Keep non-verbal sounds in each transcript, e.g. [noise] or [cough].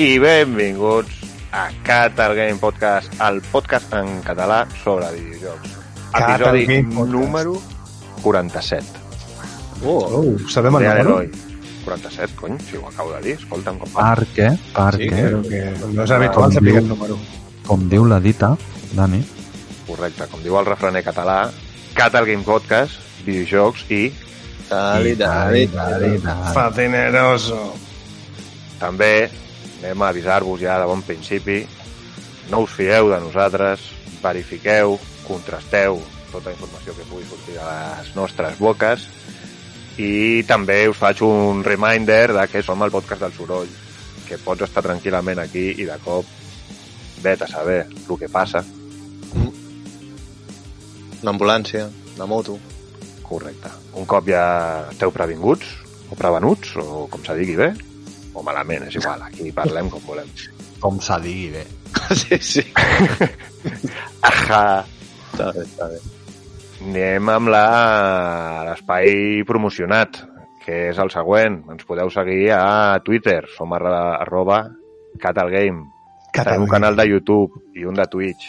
i benvinguts a Catal Game Podcast, el podcast en català sobre videojocs. Catal Episodi Game número 47. Oh, sabem el número? Heroi. 47, cony, si ho acabo de dir, escolta'm com va. Perquè, perquè, Però que no és habitual saber el número. com diu la dita, Dani, Correcte, com diu el refrener català, Catal Game Podcast, videojocs i Dali, dali, dali. Fatineroso. també anem a avisar-vos ja de bon principi, no us fieu de nosaltres, verifiqueu, contrasteu tota la informació que pugui sortir de les nostres boques i també us faig un reminder de que som el podcast del soroll, que pots estar tranquil·lament aquí i de cop vet a saber el que passa. Una ambulància, una moto. Correcte. Un cop ja esteu previnguts, o prevenuts, o com se digui bé, o malament, és igual, aquí parlem com volem. com s'ha digui bé. [laughs] sí, sí. Ahà! Està bé, està bé. Anem amb la- l'espai promocionat, que és el següent. Ens podeu seguir a Twitter, som arroba Catalgame. Tenim un canal de YouTube i un de Twitch,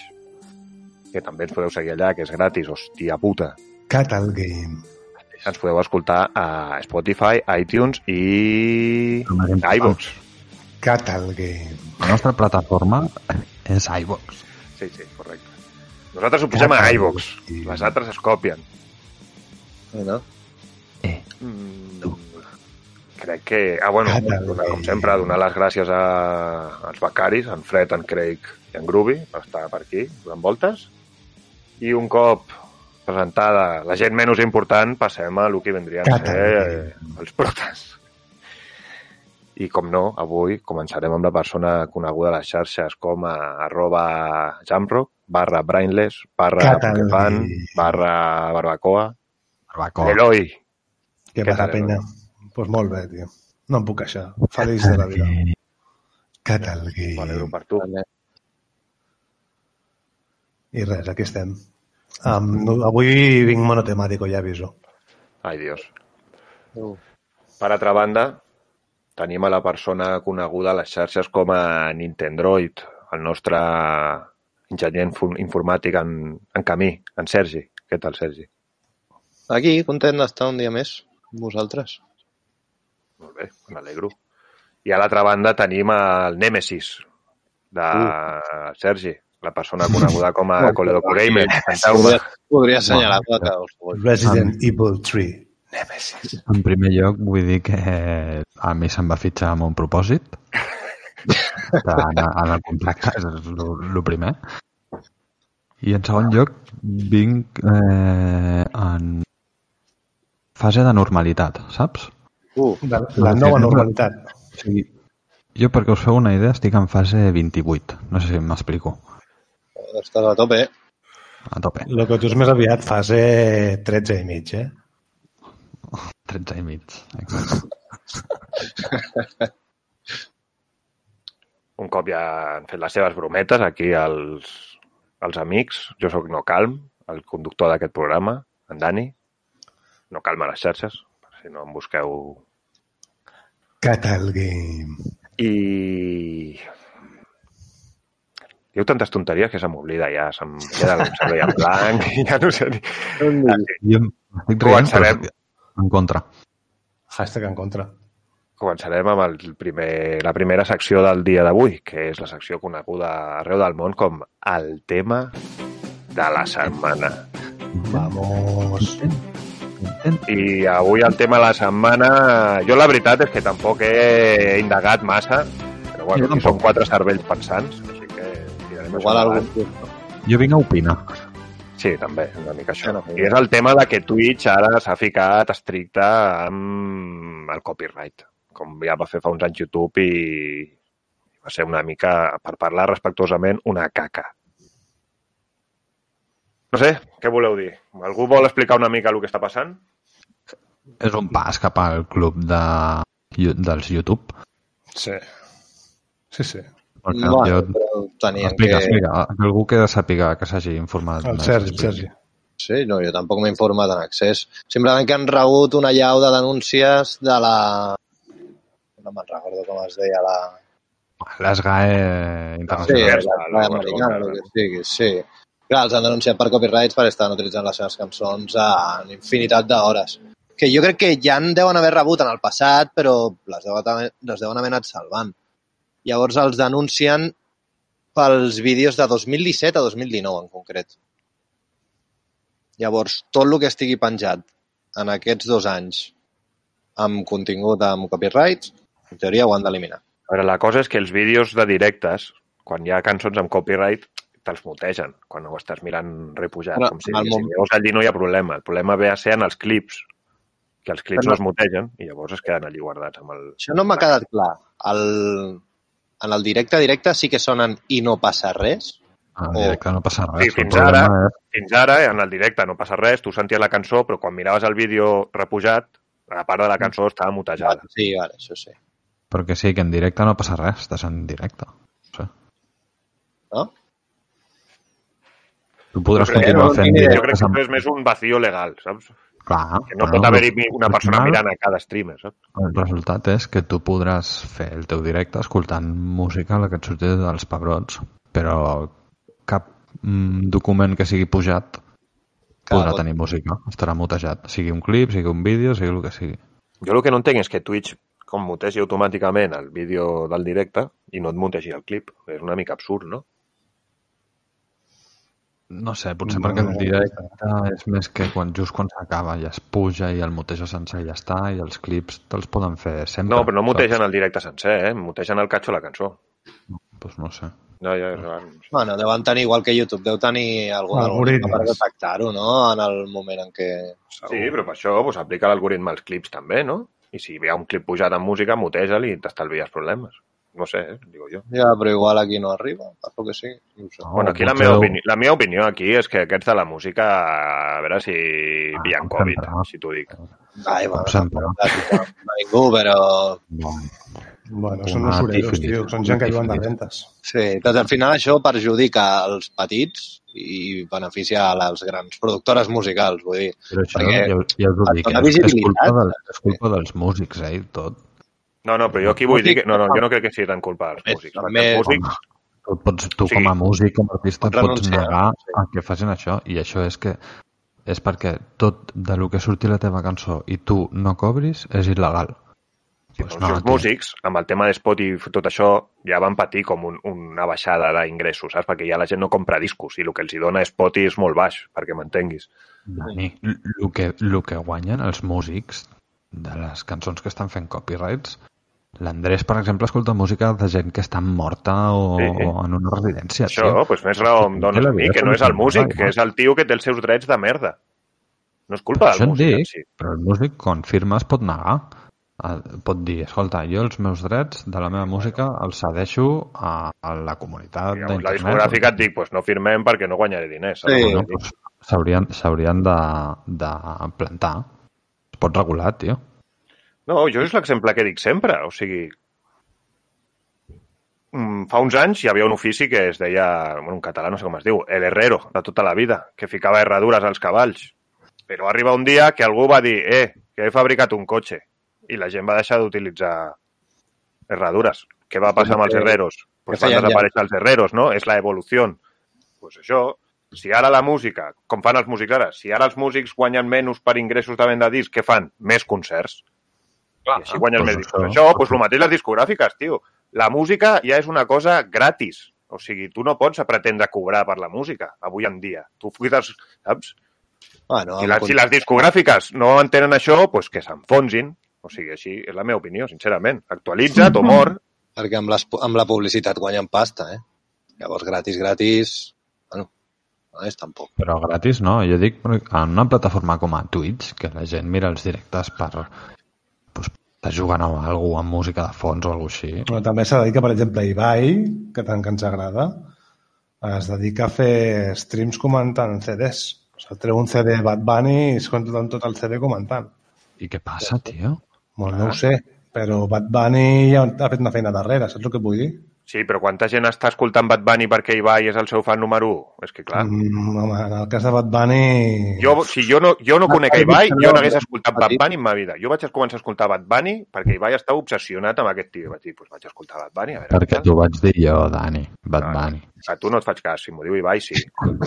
que també ens podeu seguir allà, que és gratis, hòstia puta. Catal Game. Ens podeu escoltar a Spotify, iTunes i iVoox. Catal Game. La nostra plataforma és iVox. Sí, sí, correcte. Nosaltres ho posem a iVoox, les altres es copien. Mira. Eh, Mm, crec que... Ah, bueno, donar, com sempre, donar les gràcies a, als becaris, en Fred, en Craig i en Groovy, per estar per aquí donant voltes. I un cop presentada la gent menys important, passem a el que vendrien a ser eh, els protes. I com no, avui començarem amb la persona coneguda a les xarxes com a arroba jamrock, barra brainless, barra Catal. Pokefan, barra barbacoa, barbacoa. Eloi, Què Què passa, tal, penya? Doncs pues molt bé, tio. No em puc queixar. Feliç de la vida. Catal m'alegro Game. per tu. I res, aquí estem. Um, no, avui vinc monotemàtico, ja aviso. Ai, Dios. Uh, Per altra banda, tenim a la persona coneguda a les xarxes com a Nintendroid, el nostre enginyer informàtic en, en camí, en Sergi. Què tal, Sergi? Aquí, content d'estar un dia més amb vosaltres. Molt bé, m'alegro. I a l'altra banda tenim el Nemesis de Sergi, la persona coneguda com a Coledoco Gamer. Canteu-me. Podria, podria assenyalar la cada dos segons. Resident Evil 3. Nemesis. En primer lloc, vull dir que a mi se'm va fitxar amb un propòsit [laughs] d'anar en el contracte, és el primer. I en segon lloc, vinc eh, en fase de normalitat, saps? Uh, De la nova normalitat. O sigui, jo, perquè us feu una idea, estic en fase 28. No sé si m'explico. Estàs a tope, eh? A tope. El que tu és més aviat fase 13 i mig, eh? 13 i mig. Exacte. [laughs] un cop ja han fet les seves brometes aquí els, els amics, jo sóc No Calm, el conductor d'aquest programa, en Dani, No Calm a les xarxes, per si no em busqueu. Catal Game. I... Diu tantes tonteries que se m'oblida ja, se'm queda el cervell en blanc i [laughs] ja no sé dir. Jo estic rient, Començarem. però en contra. Hashtag en contra. Començarem amb el primer, la primera secció del dia d'avui, que és la secció coneguda arreu del món com el tema de la setmana. Vamos. I avui el tema de la setmana... Jo la veritat és que tampoc he indagat massa, però bueno, són quatre cervells pensants, Igual endavant. Jo vinc a opinar. Sí, també, una mica això. Bueno, I és el tema de que Twitch ara s'ha ficat estricte amb el copyright, com ja va fer fa uns anys YouTube i va ser una mica, per parlar respectuosament, una caca. No sé, què voleu dir? Algú vol explicar una mica el que està passant? És un pas cap al club de, dels YouTube. Sí. Sí, sí. Perquè Bueno, jo... però tenien Explica, que... explica. Algú que sàpiga, que s'hagi informat. El Sergi. Sergi. Sí, no, jo tampoc m'he informat en accés. Simplement que han rebut una llau de denúncies de la no me'n recordo com es deia la... L'ESGAE Sí, internacional. la, la americana, el que sigui, sí. Clar, els han denunciat per copyrights per estar utilitzant les seves cançons en infinitat d'hores. Que jo crec que ja en deuen haver rebut en el passat, però les, deu, les deuen haver anat salvant. Llavors els denuncien pels vídeos de 2017 a 2019, en concret. Llavors, tot el que estigui penjat en aquests dos anys amb contingut amb copyrights, en teoria ho han d'eliminar. A veure, la cosa és que els vídeos de directes, quan hi ha cançons amb copyright, te'ls mutegen quan ho estàs mirant repujat. Però, com si, al si moment- llavors allí no hi ha problema. El problema ve a ser en els clips, que els clips Però- no es mutegen i llavors es queden allí guardats amb el... Això no m'ha quedat clar. El, en el directe directe sí que sonen i no passa res? En directe no passa res. Sí, El fins problema ara, és- fins ara, en el directe no passa res, tu senties la cançó, però quan miraves el vídeo repujat, la part de la cançó estava mutejada. Sí, ara, això sí. Perquè sí, que en directe no passa res, estàs en directe. Sí. No? Tu podràs que continuar no fent. Jo crec que és més un vacío legal, saps? Clar, Que no però pot haver-hi una persona final, mirant a cada streamer, saps? El resultat és que tu podràs fer el teu directe escoltant música, la que et surti dels pebrots, però cap mm, document que sigui pujat podrà pot- tenir música, estarà mutejat. Sigui un clip, sigui un vídeo, sigui el que sigui. Jo el que no entenc és que Twitch com mutegi automàticament el vídeo del directe i no et mutegi el clip. És una mica absurd, no? No sé, potser No, perquè el no, directe és més que quan just quan s'acaba ja es puja i el muteja sencer i ja està, i els clips te'ls poden fer sempre. No, però no saps? mutegen el directe sencer, eh? Mutegen el catxo a la cançó. Pues no sé. No, ja, ja, Bueno, deuen tenir, igual que YouTube, deu tenir algun algoritme per detectar-ho, no?, en el moment en què... Sí, però per això pues, aplica l'algoritme als clips també, no? I si hi ha un clip pujat amb música, muteja-li i t'estalvies problemes. No sé, eh? digo jo. Ja, però igual aquí no arriba, per lo que sigui. No sé. No, bueno, aquí la meva, opinió, la meva opinió aquí és que aquests de la música, a veure si Ah, hi ha Covid, sempre. si t'ho dic. Ai, bueno, sempre. no, no, ningú, però... Bueno, Bueno, són usureros, tífilis. tio. Són gent que viuen de rentes. Sí, doncs al final això perjudica els petits i beneficia a les grans productores musicals, vull dir. però això Perquè ja, ja us ho dic, és, és, culpa del, és culpa dels músics, eh, tot. No, no, però jo aquí vull dir que... No, no, jo no crec que sigui tan culpa dels músics. també- músics, Tu, pots, tu Sí. com a músic, com a artista, Pots pots negar sí. a que facin això, i això és que és perquè tot de lo que surti la teva cançó i tu no cobris és il·legal. Sí, Pues doncs no, els músics, amb el tema de Spotify i tot això, ja van patir com un, una baixada d'ingressos, saps? Perquè ja la gent no compra discos i el que els hi dona Spotify és molt baix, perquè m'entenguis. Dani, el que, lo que guanyen els músics de les cançons que estan fent copyrights, l'Andrés, per exemple, escolta música de gent que està morta o, Sí. o en una residència. Això, doncs més raó em Sí, dones a mi, que no és el músic, que és el tio que té els seus drets de merda. No és culpa del músic, en dic, si. però el músic, quan firma, es pot negar. Eh, Pot dir, escolta, jo els meus drets de la meva música els cedeixo a, a la comunitat Llavors, la d'internet. discogràfica et dic, pues no firmem perquè no guanyaré diners. Sí. S'haurien s'haurien de, de plantar. Es pot regular, tio. No, jo és l'exemple que dic sempre. O sigui, mm, fa uns anys hi havia un ofici que es deia, bueno, en català no sé com es diu, el herrero, de tota la vida, que ficava herradures als cavalls. Però arriba un dia que algú va dir, eh, que he fabricat un cotxe. I la gent va deixar d'utilitzar herradures. Què va passar amb els herreros? Pues van desaparèixer els herreros, no? És la evolució. Pues això, si ara la música, com fan els músics ara, si ara els músics guanyen menys per ingressos de venda de discs, què fan? Més concerts. I així guanyen pues més discos. això- Això, doncs el mateix les discogràfiques, tio. La música ja és una cosa gratis. O sigui, tu no pots pretendre cobrar per la música, avui en dia. Tu cuides, saps? Bueno, Si, la, si les discogràfiques no entenen això, doncs que s'enfonsin. O sigui, així és la meva opinió, sincerament. Actualitza't o mor. Perquè amb, les, amb la publicitat guanyen pasta, eh? Llavors, gratis, gratis... Bueno, no és tampoc. Però gratis no, jo dic en una plataforma com a Twitch, que la gent mira els directes per estar jugant amb algú amb música de fons o alguna així. Però també s'ha de dir que, per exemple, Ibai, que tant que ens agrada, es dedica a fer streams comentant CDs. O sigui, treu un CD de Bad Bunny i es compta tot el CD comentant. I què passa, tio? Bueno, no ho sé, però Bad Bunny ja ha fet una feina darrere, saps el que vull dir? Sí, però quanta gent està escoltant Bad Bunny perquè Ibai és el seu fan número 1? És que, clar, Mm, home, en el cas de Bad Bunny... jo, si jo no, jo no conec a Ibai, jo no hagués escoltat Bad. Bunny en ma vida. Jo vaig començar a escoltar Bad Bunny perquè Ibai estava obsessionat amb aquest tio. Vaig dir, doncs vaig escoltar Bad Bunny, a veure... Perquè t'ho vaig dir jo, Dani. Bad Ah. Bunny. A tu no et faig cas, si m'ho diu Ibai, sí.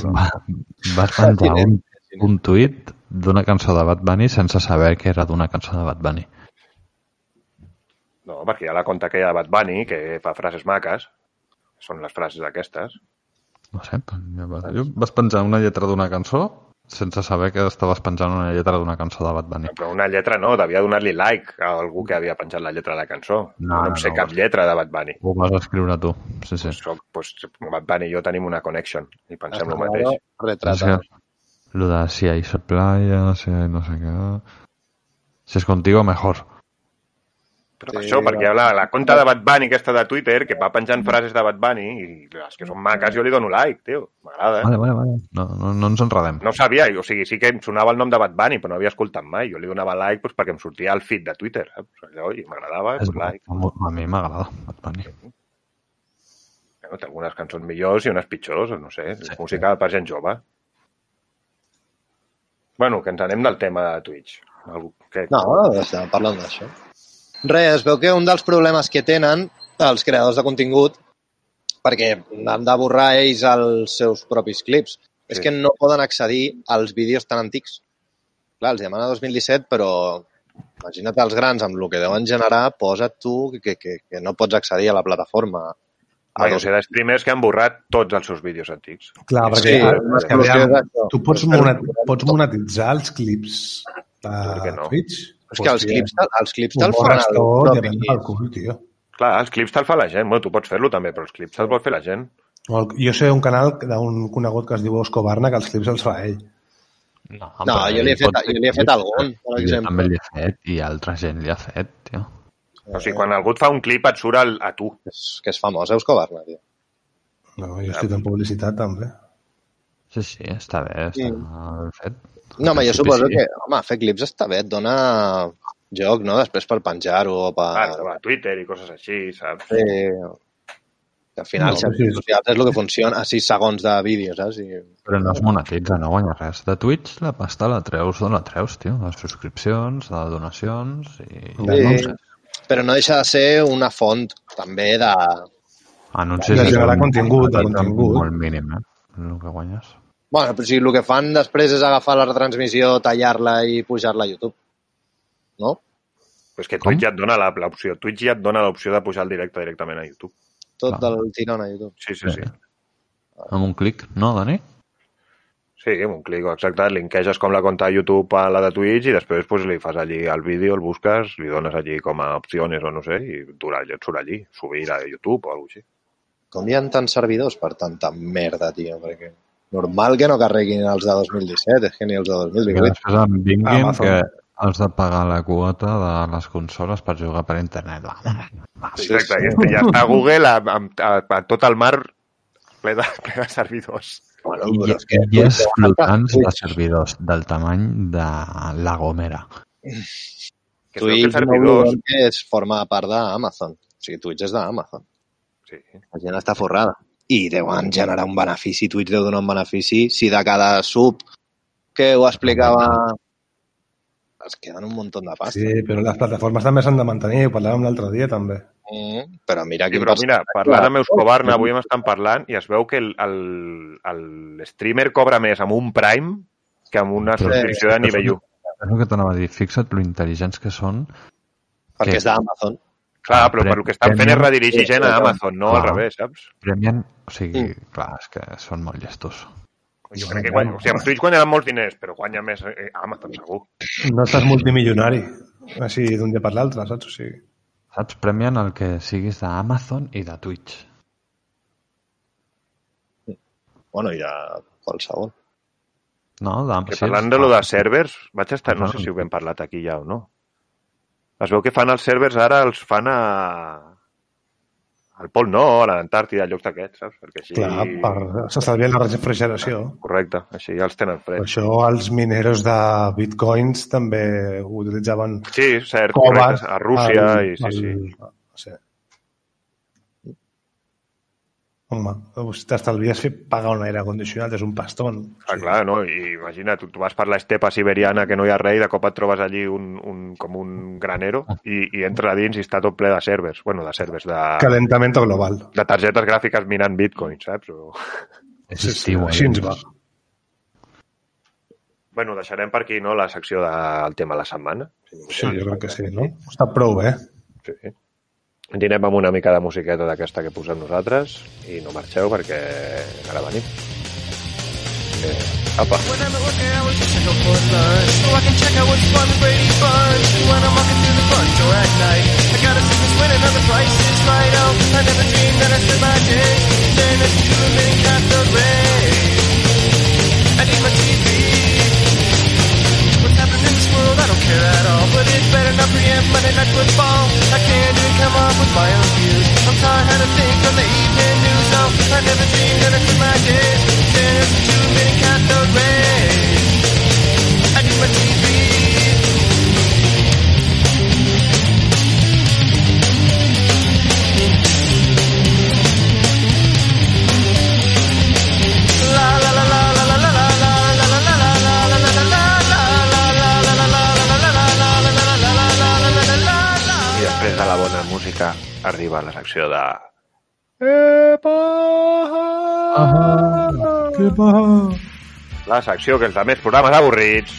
Va, [laughs] vas penjar un, un tuit d'una cançó de Bad Bunny sense saber que era d'una cançó de Bad Bunny. No, perquè hi ha la conta aquella de Bad Bunny que fa frases maques. Són les frases aquestes. No sé, jo vas, vas penjar una lletra d'una cançó sense saber que estaves penjant una lletra d'una cançó de Bad Bunny. Però una lletra no, devia donar-li like a algú que havia penjat la lletra de la cançó. No, no em sé no, cap lletra de Bad Bunny. Ho vas escriure tu. Sí, sí. Soc, pues, Bad Bunny i jo tenim una connection i pensem el mateix. Retrata. que lo de si hay playa, si hay no sé qué... Si es contigo, mejor. Però Sí, per això, perquè la, la conta de Bad Bunny aquesta de Twitter que va penjant frases de Bad Bunny i les que són maques jo li dono like, tio. M'agrada. Vale, vale, vale. No, no, no ens enredem. No sabia, o sigui, sí que em sonava el nom de Bad Bunny, però no havia escoltat mai. Jo li donava like doncs, perquè em sortia al feed de Twitter, saps? Allò, i m'agradava, doncs, bo. like. A mi m'agrada Bad Bunny. Bueno, té algunes cançons millors i unes pitjors, no sé, sí, música per gent jove. Bueno, que ens anem del tema de Twitch. Algú, que... No, estàvem parlant d'això. Res, es veu que un dels problemes que tenen els creadors de contingut, perquè han de borrar ells els seus propis clips, és Sí. que no poden accedir als vídeos tan antics. Clar, els demana 2017, però imagina't els grans amb el que deuen generar, posa't tu que, que, que no pots accedir a la plataforma. Ah, o sigui, streamers que han borrat tots els seus vídeos antics. Clar, Sí, perquè ara, una és que, és tu pots, monet, pots monetitzar els clips de no? Twitch. És que els clips, els clips te'l fan el propi... el cul, tio. Clar, els clips te'l fa la gent. Bueno, tu pots fer-lo també, però els clips te'l pot fer la gent. El- Jo sé un canal d'un conegut que es diu Osco Barna que els clips els fa ell. No, No, jo li he fet, jo li he fet algun, per Jo exemple. també li he fet i altra gent li ha fet, tio. O sigui, quan algú et fa un clip et surt el, a tu. És, que és famós, Eusko Barna, tio. No, jo estic en publicitat, també. Sí, sí, està bé, està ben fet. No, home, jo Sí, suposo sí. que, home, fer clips està bé, et dona joc, no?, després per penjar-ho o per... Ah, a Twitter i coses així, saps? fer... Que al final, No, no, sí. socials és el que funciona a 6 segons de vídeo, saps? I... Però no es monetitza, no guanya res. De Twitch la pasta la treus d'on la treus, tio. De subscripcions, de donacions i... No Sí, sé. però no deixa de ser una font, també, de... Anuncis De generar contingut, de contingut. Molt mínim, eh? El que guanyes. Bueno, però si el que fan després és agafar la retransmissió, tallar-la i pujar-la a YouTube. No? Pues que Com? Twitch ja et dona la- l'opció. Twitch ja et dona l'opció de pujar el directe directament a YouTube. Tot Clar. del tirón a YouTube. Sí, sí, sí. Amb un clic, no, Dani? Sí, amb un clic, exacte. Linkeges com la conta de YouTube a la de Twitch i després pues, li fas allí el vídeo, el busques, li dones allí com a opcions o no sé, i dura, et surt allí, subir a YouTube o alguna cosa així. Com hi ha tants servidors per tanta merda, tio? Perquè normal que no carreguin els de 2017, és que ni els de Que 2018. després em vinguin Amazon. que has de pagar la quota de les consoles per jugar per internet. Sí, Exacte, i este ja està Google a, a, a, a tot el mar ple de, ple de servidors. Bueno, I, és que... i és flotants de servidors del tamany de la Gomera. Que Twitch no servidors... que és, forma part d'Amazon. O sigui, Twitch és d'Amazon. Sí. La gent està forrada. I deuen generar un benefici, Twitch deu donar un benefici. Si de cada sub que ho explicava es queden un munt de pasta. Sí, però les plataformes també s'han de mantenir, ho parlàvem l'altre dia també. Mm, però mira Sí, però mira, parlant amb Euskobarna, avui m'estan parlant i es veu que el, el, el streamer cobra més amb un Prime que amb una Sí. subscripció de nivell 1. És el que t'anava a dir. Fixa't lo intel·ligents que són. Perquè que- és d'Amazon. Clar, però per el que estan fent és redirigir gent a Amazon, no al Clar. revés, saps? Premien... O sigui, Mm. clar, és que són molt llestos. Jo crec que guanya, o sigui, amb Twitch guanyaran molts diners, però guanya més eh, Amazon, segur. No estàs multimilionari, així d'un dia per l'altre, saps? O sigui, Saps? Premien el que siguis d'Amazon i de Twitch. Bueno, hi ha qualsevol. No, de, Que sí, parlant de lo de servers, vaig estar, no sé si ho hem parlat aquí ja o no. Es veu que fan els servers ara, els fan a... al Pol Nord, a l'Antàrtida, a llocs d'aquests, saps? Perquè així... clar, per... s'estalvien la refrigeració. Correcte, així ja els tenen Per freds. això els mineros de bitcoins també utilitzaven Sí, cert, coves correcte, a Rússia al- i sí, sí. al- sí. Home, si t'estalvies fer pagar un aire condicionat, és un pastón. Ah, clar, no? I imagina't, tu, tu vas per l'estepa siberiana que no hi ha rei, de cop et trobes allí un, un, com un granero i, i entres a dins i està tot ple de servers. Bueno, de servers, de, Calentamiento global. de targetes gràfiques minant bitcoins, saps? O... És estiu, Així eh? ens va. Bueno, deixarem per aquí, no?, la secció del tema de la setmana. Sí, jo crec que sí, no? Està prou bé. Sí. Anirem amb una mica de musiqueta d'aquesta que posem nosaltres i no marxeu perquè ara venim. Eh, apa. When world, I don't care at all But it better not preempt Monday Night Football I can't even come up with my own views. I'm tired of think on the evening news. No, I never dreamed la secció de... Què va? La secció que els altres programes avorrits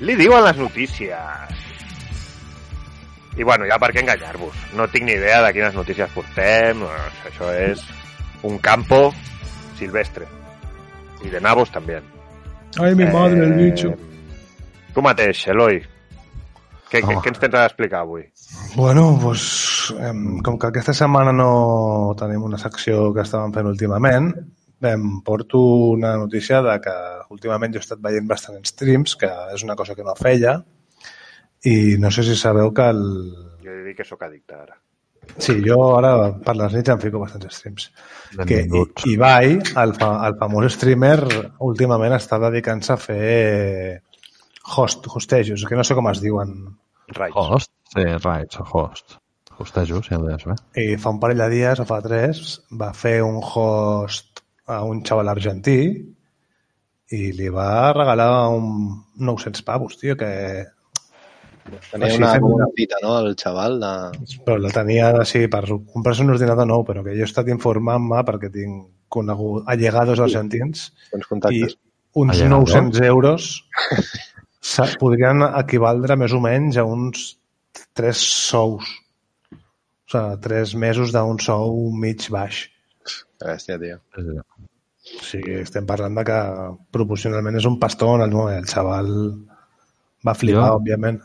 li diuen les notícies. I bueno, ja per què enganyar-vos? No tinc ni idea de quines notícies portem. Això és un campo silvestre. I de nabos també. Ai, mi madre, el bicho. Tu mateix, Eloi. Què, què, Home. què ens tens a explicar avui? Bueno, pues, em, com que aquesta setmana no tenim una secció que estàvem fent últimament, em porto una notícia de que últimament jo he estat veient bastant streams, que és una cosa que no feia, i no sé si sabeu que el... Jo he de dir que sóc addicte ara. Sí, jo ara per les nits em fico bastants streams. Que Ibai, el, fa, el famós streamer, últimament està dedicant-se a fer host, hostejos, que no sé com es diuen. Raids. Host? Sí, right, o host. Hostejo, si ho deies bé. I fa un parell de dies, o fa tres, va fer un host a un xaval argentí i li va regalar un 900 pavos, tio, que... Tenia Així una, fita, no?, el xaval de... Però la tenia així per comprar-se un ordinador nou, però que jo he estat informant-me perquè tinc conegut allegados argentins Tens i uns Allegados? 900 euros podrien equivaldre més o menys a uns 3 sous. O sigui, 3 mesos d'un sou mig baix. Bèstia, tio. O sigui, estem parlant de que proporcionalment és un pastó el, el xaval va flipar, Jo- òbviament.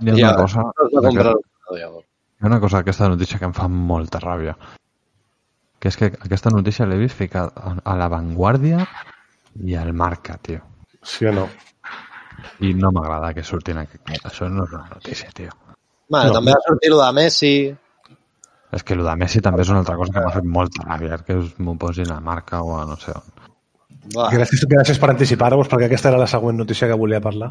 Hi ha Ja, una cosa... No llavors. Hi ha una cosa d'aquesta notícia que em fa molta ràbia. Que és que aquesta notícia l'he vist ficar a a La Vanguardia i al Marca, tio. Sí o no? I no m'agrada que surtin aquí. Això no és una notícia, tio. Bueno, No. també va sortir lo de Messi. És que el de Messi també és una altra cosa que m'ha fet molta ràbia, que us m'ho posin a Marca o a no sé on. Buah, Gràcies, gràcies per anticipar-vos, perquè aquesta era la següent notícia que volia parlar.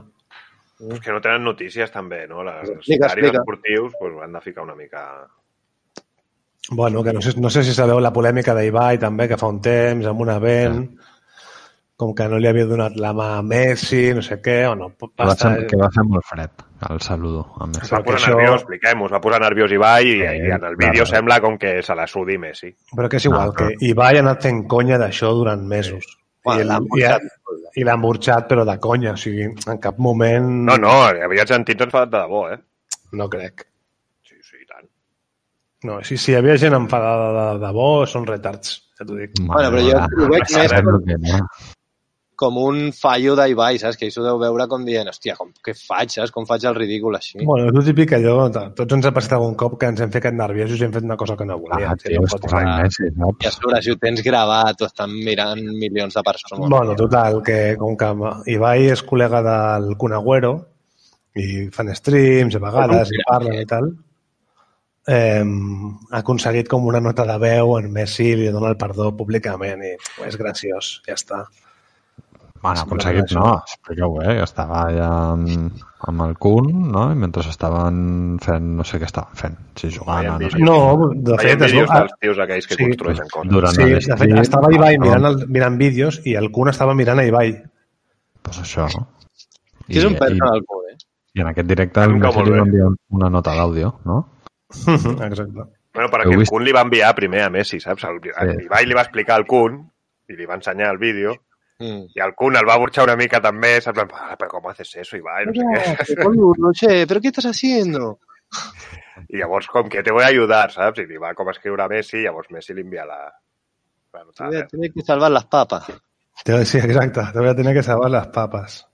És que no tenen notícies també, no? Les, Explica, esportius pues, han de ficar una mica... Bueno, que no sé, no sé si sabeu la polèmica d'Ibai també, que fa un temps, amb un event, com que no li havia donat la mà a Messi, no sé què, o no. Que va, Basta, ser, que va ser molt fred, el saludo. A Es Messi. va Perquè posar això- nerviós, expliquem-ho, es va posar nerviós Ibai i, Sí, i en el vídeo clar. sembla com que se la sudi Messi. Però que és igual, No, però- que Ibai ha anat fent conya d'això durant mesos. Bueno, I, l'ha el- i, l'ha emborxat, però de conya. O sigui, en cap moment... No, no, havia sentit enfadat de debò, eh? No crec. Sí, sí, i tant. No, si, si hi havia gent enfadada de, de bo, són retards, ja t'ho dic. Bueno, però jo ho veig més no. Com un fallo d'Ibai, saps? Que ells ho deu veure com dient, hòstia, com, què faig, saps? Com faig el ridícul així? Bueno, és el típic allò, tots ens ha passat algun cop que ens hem ficat nerviosos i hem fet una cosa que no volíem. Ah, tio, no és pot posar ser. Messi, I a sobre, si ho tens gravat, ho estan mirant milions de persones. Bueno, total, que com que Ibai és col·lega del Conagüero i fan streams a vegades i parlen i tal, eh, ha aconseguit com una nota de veu en Messi li dona el perdó públicament i és graciós, ja està. Bueno, aconseguit no, expliqueu bé, que estava allà amb, amb el Kun, no? I mentre estaven fent, no sé què estaven fent, si a no sé. No, de fet, es vídeos dels tios aquells que Sí. construeixen coses. Durant Sí, de fet, estava Ibai no? mirant, el, mirant vídeos i el Kun estava mirant a Ibai. Pues això. Sí, és un I, personal cul, eh? i en aquest directe el Messi li va enviar una nota d'àudio, no? [laughs] Exacte. Bueno, perquè el? Kun li va enviar primer a Messi, saps? El, el Ibai li va explicar al Kun i li va ensenyar el vídeo Mm. i el Kun el va burxar una mica també, saps? En plan, Ah, però com haces eso, Ibai? No sé què. boludo, che, ¿pero qué estás haciendo? I llavors, com que te voy a ayudar, saps? I li va com a escriure a Messi, llavors Messi li envia la... la Te voy a tener que salvar las papas. Sí, exacte. Te voy a tener que salvar les papes.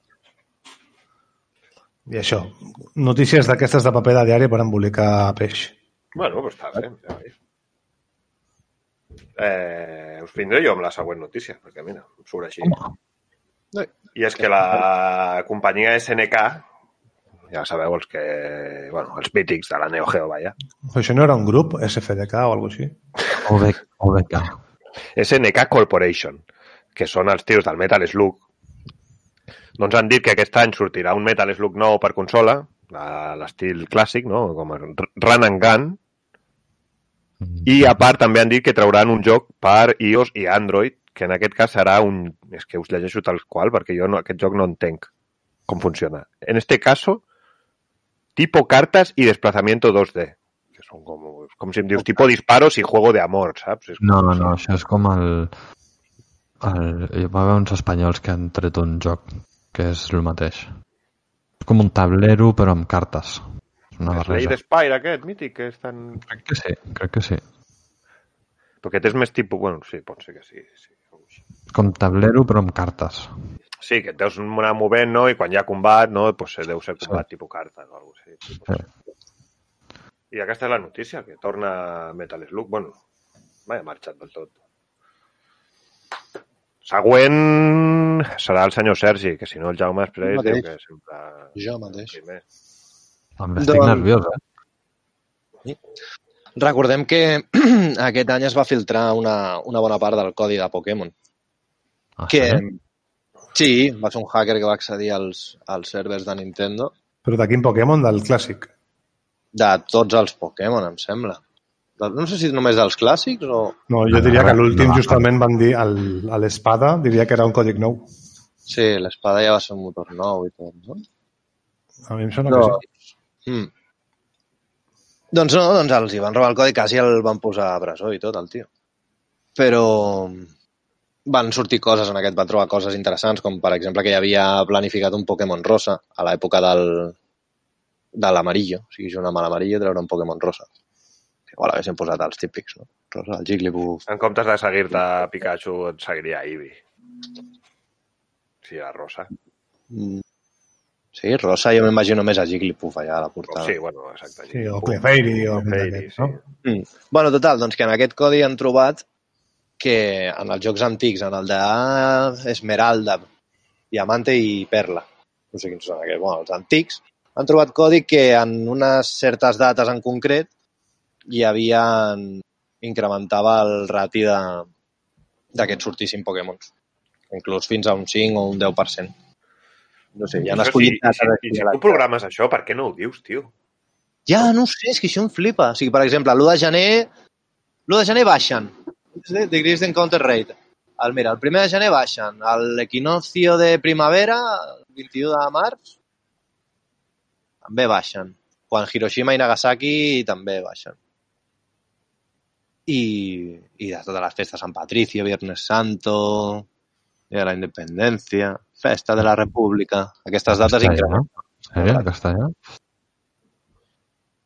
I això, notícies d'aquestes de paper de diari per embolicar peix. Bueno, pues està bé, ja veus. Eh, us vindré jo amb la següent notícia, perquè mira, em surt així. Home. I és que la companyia SNK, ja sabeu els que... Bueno, els mítics de la Neo Geo, vaja. Això no era un grup, SFDK o alguna així? OBK. OBK. SNK Corporation, que són els tios del Metal Slug. Doncs han dit que aquest any sortirà un Metal Slug nou per consola, a l'estil clàssic, no? com el Run and Gun, i a part també han dit que trauran un joc per iOS i Android, que en aquest cas serà un... És que us llegeixo tal qual, perquè jo no, aquest joc no entenc com funciona. En este caso, tipo cartas y desplazamiento 2D. Que són com, com si em dius tipo disparos y juego de amor, saps? És No, com- no, això és com el... el hi va haver uns espanyols que han tret un joc que és el mateix. És com un tablero però amb cartes. És una Slade barreja. Spire aquest, mític, que és tan... Crec que sí, crec que sí. Però aquest és més tipus... Bueno, sí, pot ser que sí. sí. Com tablero però amb cartes. Sí, que et deus anar movent, no? I quan hi ha combat, no? Pues deu ser combat tipus cartes o alguna cosa així. Sí. I aquesta és la notícia, que torna Metal Slug. Bueno, mai ha marxat del tot. Següent serà el senyor Sergi, que si no el Jaume després Mateix. diu que sempre... Jo mateix. Primer. També estic Doncs- nerviós, eh? Recordem que [clears throat] aquest any es va filtrar una, una bona part del codi de Pokémon. Ah, Que, sí? sí, va ser un hacker que va accedir als, als servers de Nintendo Però de quin Pokémon? Del clàssic. de tots els Pokémon, em sembla. No sé si només dels clàssics o... No, jo Ah, diria que no, l'últim no. justament van dir el- a l'espada, diria que era un còdic nou. Sí, l'espada ja va ser un motor nou i tot, no? A mi em sembla que sí. Mm. Doncs no, doncs els hi van robar el codi, quasi el van posar a presó i tot, el tio. Però van sortir coses en aquest, van trobar coses interessants, com per exemple que hi havia planificat un Pokémon rosa a l'època del, de l'amarillo, o sigui, junt amb l'amarillo treure un Pokémon rosa. Igual haguessin posat els típics, no? Rosa, el Jigglypuff... En comptes de seguir-te a Pikachu, et seguiria Eevee. Sí, la rosa. Sí, rosa, jo m'imagino més a Jigglypuff allà a la portada. Sí, bueno, exacte. Sí, o Clefairy o Clefairy, sí. no? Mm. Bueno, total, doncs que en aquest codi han trobat que en els jocs antics, en el de Esmeralda, Diamante i Perla, no sé quins són aquests, bueno, els antics, han trobat codi que en unes certes dates en concret hi havia incrementava el rati de, de que et sortissin Pokémons. Inclús fins a un 5 o un 10%. No sé, ja han escollit si, si a la- tu programes això, per què no ho dius, tio? Ja, no ho sé, és que això em flipa. O sigui, per exemple, l'1 de gener... L'1 de gener baixen. De Decreased Encounter Rate. El, mira, el primer de gener baixen. L'equinoccio de primavera, el 21 de març, també baixen. Quan Hiroshima i Nagasaki també baixen. I, i de totes les festes, Sant Patricio, Viernes Santo, Dia de la Independència, Festa de la República... Aquestes dates no? Sí, en castellà?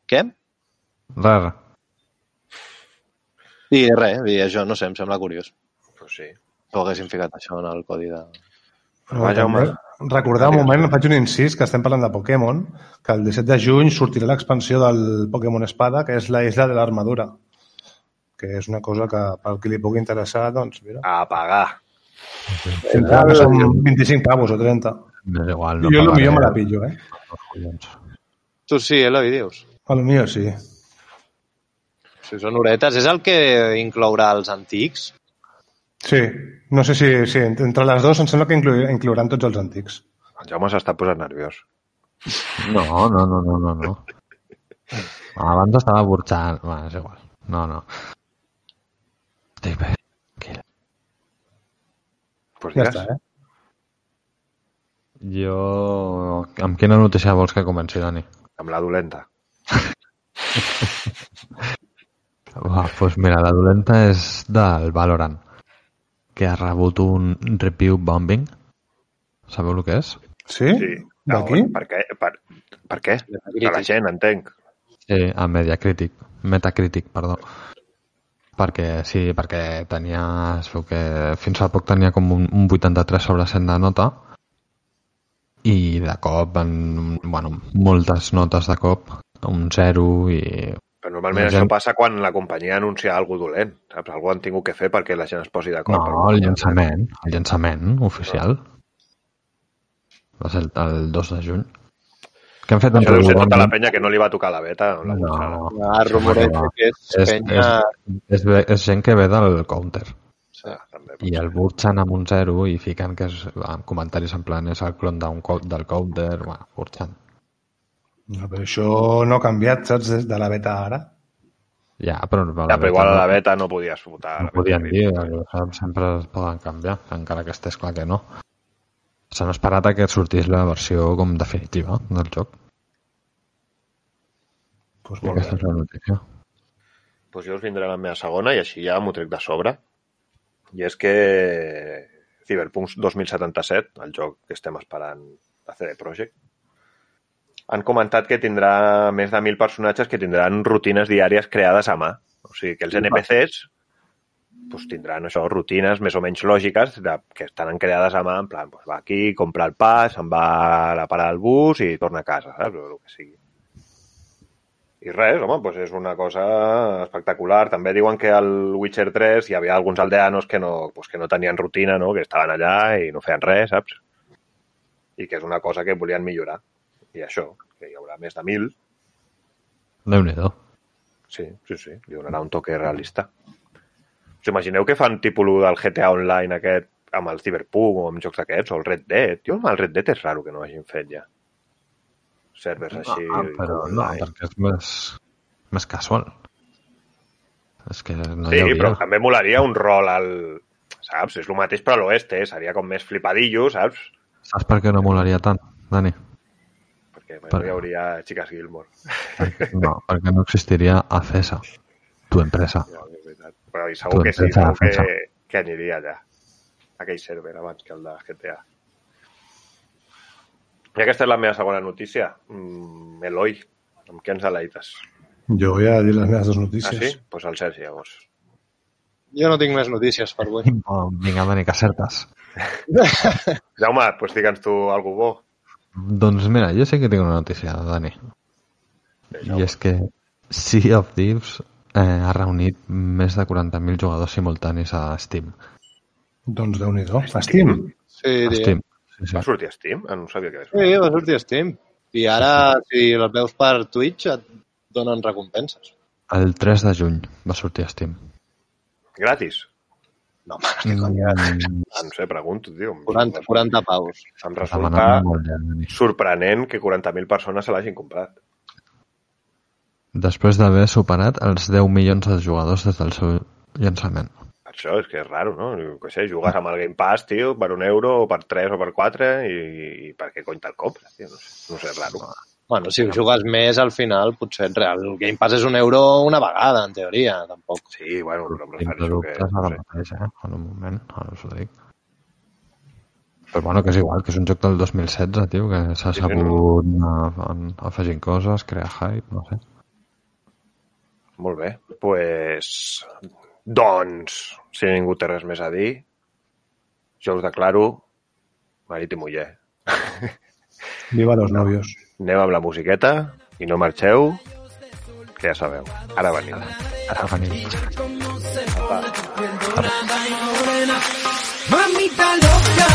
Què? Rar. I res, i això, no sé, em sembla curiós. Pues sí. que ho haguessin ficat això en el codi de... Però Va, Jaume. també, recordar un moment, faig un incís, que estem parlant de Pokémon, que el 17 de juny sortirà l'expansió del Pokémon Espada, que és la Isla de l'Armadura, que és una cosa que, pel qui li pugui interessar, doncs, mira, A pagar. Que són 25 pavos o 30. M'és igual, No jo pagaré millor me la pillo, eh? Tu sí, Eloi, dius? A lo millor sí. Si són horetes, és el que inclourà els antics? Sí, no sé si, si entre les dues em sembla que inclui, inclouran tots els antics. El Jaume s'està posant nerviós. No, no, no, no, no, no. Abans estava burxant. Va, és igual. No, no. Estic bé. Pues Ja està, eh? Jo... Amb quina notícia vols que comenci, Dani? Amb la dolenta. [laughs] Va, doncs mira, la dolenta és del Valorant, que ha rebut un review bombing. Sabeu el que és? Sí? Sí. D'aquí? Per què? Per, per què? A la gent, entenc. Sí, a Mediacritic, Metacritic, perdó. Perquè, sí, perquè tenia, que fins fa poc tenia com un, un 83 sobre 100 de nota i de cop, en, bueno, moltes notes de cop, un 0 i... Però normalment La això gent- passa quan la companyia anuncia alguna dolent. Saps? Algú han tingut que fer perquè la gent es posi d'acord. No, el llançament, el llançament oficial. Va ser el, el 2 de juny. Que han fet un Això deu ser tota la bombing. penya que no li va tocar la beta. La No, no. Ah, rumoreig que és, és, penya... és, és, és gent que ve del counter. Sí. Ah, també. I el burxen amb un 0 i fiquen que és, amb comentaris en plan és el clon d'un del counter, bueno, burxant. No, però això no ha canviat, saps, des de la beta ara? Ja, però, Ja, però igual a la beta no podies votar. no podien dir, eh, saps? sempre es poden canviar, encara que estés clar que no. S'han esperat a que sortís la versió com definitiva del joc. Pues molt aquesta bé. és la notícia. pues jo us vindré a la meva segona i així ja m'ho trec de sobre. I és que Cyberpunk 2077, el joc que estem esperant de CD Projekt, han comentat que tindrà més de 1.000 personatges que tindran rutines diàries creades a mà. O sigui, que els NPCs pues, tindran això, rutines més o menys lògiques de, que estaran creades a mà, en plan, pues, va aquí, compra el pas, se'n va a la parada del bus i torna a casa, saps? O el que sigui. I res, home, doncs és una cosa espectacular. També diuen que al Witcher 3 hi havia alguns aldeanos que no, pues que no tenien rutina, no? que estaven allà i no feien res, saps? I que és una cosa que volien millorar. I això, que hi haurà més de mil, Déu-n'hi-do. sí, sí, sí, li donarà un toque realista. Us imagineu que fan tipus del GTA Online aquest amb el Cyberpunk o amb jocs d'aquests, o el Red Dead? Jo amb el Red Dead és raro que no hagin fet ja. Servers així... Ah, però no, online. perquè és més, més casual. És que no Sí, hi però també molaria un rol al... Saps? És el mateix però a l'oeste, seria com més flipadillo, saps? Saps per què no molaria tant, Dani? Perquè Per- hi hauria xiques Gilmore. No, perquè no existiria ACESA, tu empresa. [laughs] Ja. Però segur Tu que sí, segur que, que aniria allà. Aquell server abans que el de GTA. I aquesta és la meva segona notícia. Mm, Eloi, amb què ens deleites? Jo voy a dir les meves dues Ah, notícies. sí? Doncs pues el Sergi, llavors. Jo no tinc més notícies per avui. [laughs] Oh, vinga, Dani, que acertes. [laughs] Jaume, doncs pues digue'ns tu algú bo. Doncs mira, jo sí que tinc una notícia, Dani. Bé, I és que Sea of Thieves eh, ha reunit més de 40.000 jugadors simultanis a Steam. Doncs déu-n'hi-do. A Steam. Sí, A sí. Steam. Sí, sí. Va sortir a Steam? Ah, no sabia que era. Sí, va sortir a Steam. I ara, si els veus per Twitch, et donen recompenses. El 3 de juny va sortir a Steam. Gratis? No, home, que conya. Mm, Ah, no sé, pregunto, tio. 40, 40 paus. Em resulta sorprenent que 40.000 persones se l'hagin comprat. Després d'haver superat els 10 milions de jugadors des del seu llançament. Això és que és raro, no? Què sé, jugues amb el Game Pass, tio, per un euro, o per tres o per quatre, i, i per què cony te'l compres, tio? No sé, no sé, és raro. Bueno, si ho jugues més, al final, potser és real. El Game Pass és un euro una vegada, en teoria, tampoc. Sí, bueno, però em Tinc refereixo que... No ara sé. mateix, eh? En un moment, ara us ho dic. Però bueno, que és igual, que és un joc del 2016, tio, que s'ha Sí, sí, sabut anar en- afegint coses, crear hype, no sé. Molt bé. pues, doncs, si ningú té res més a dir, jo us declaro marit i muller. Viva los novios. Anem amb la musiqueta i no marxeu, que ja sabeu. Ara venim. Ara venim. Mamita loca,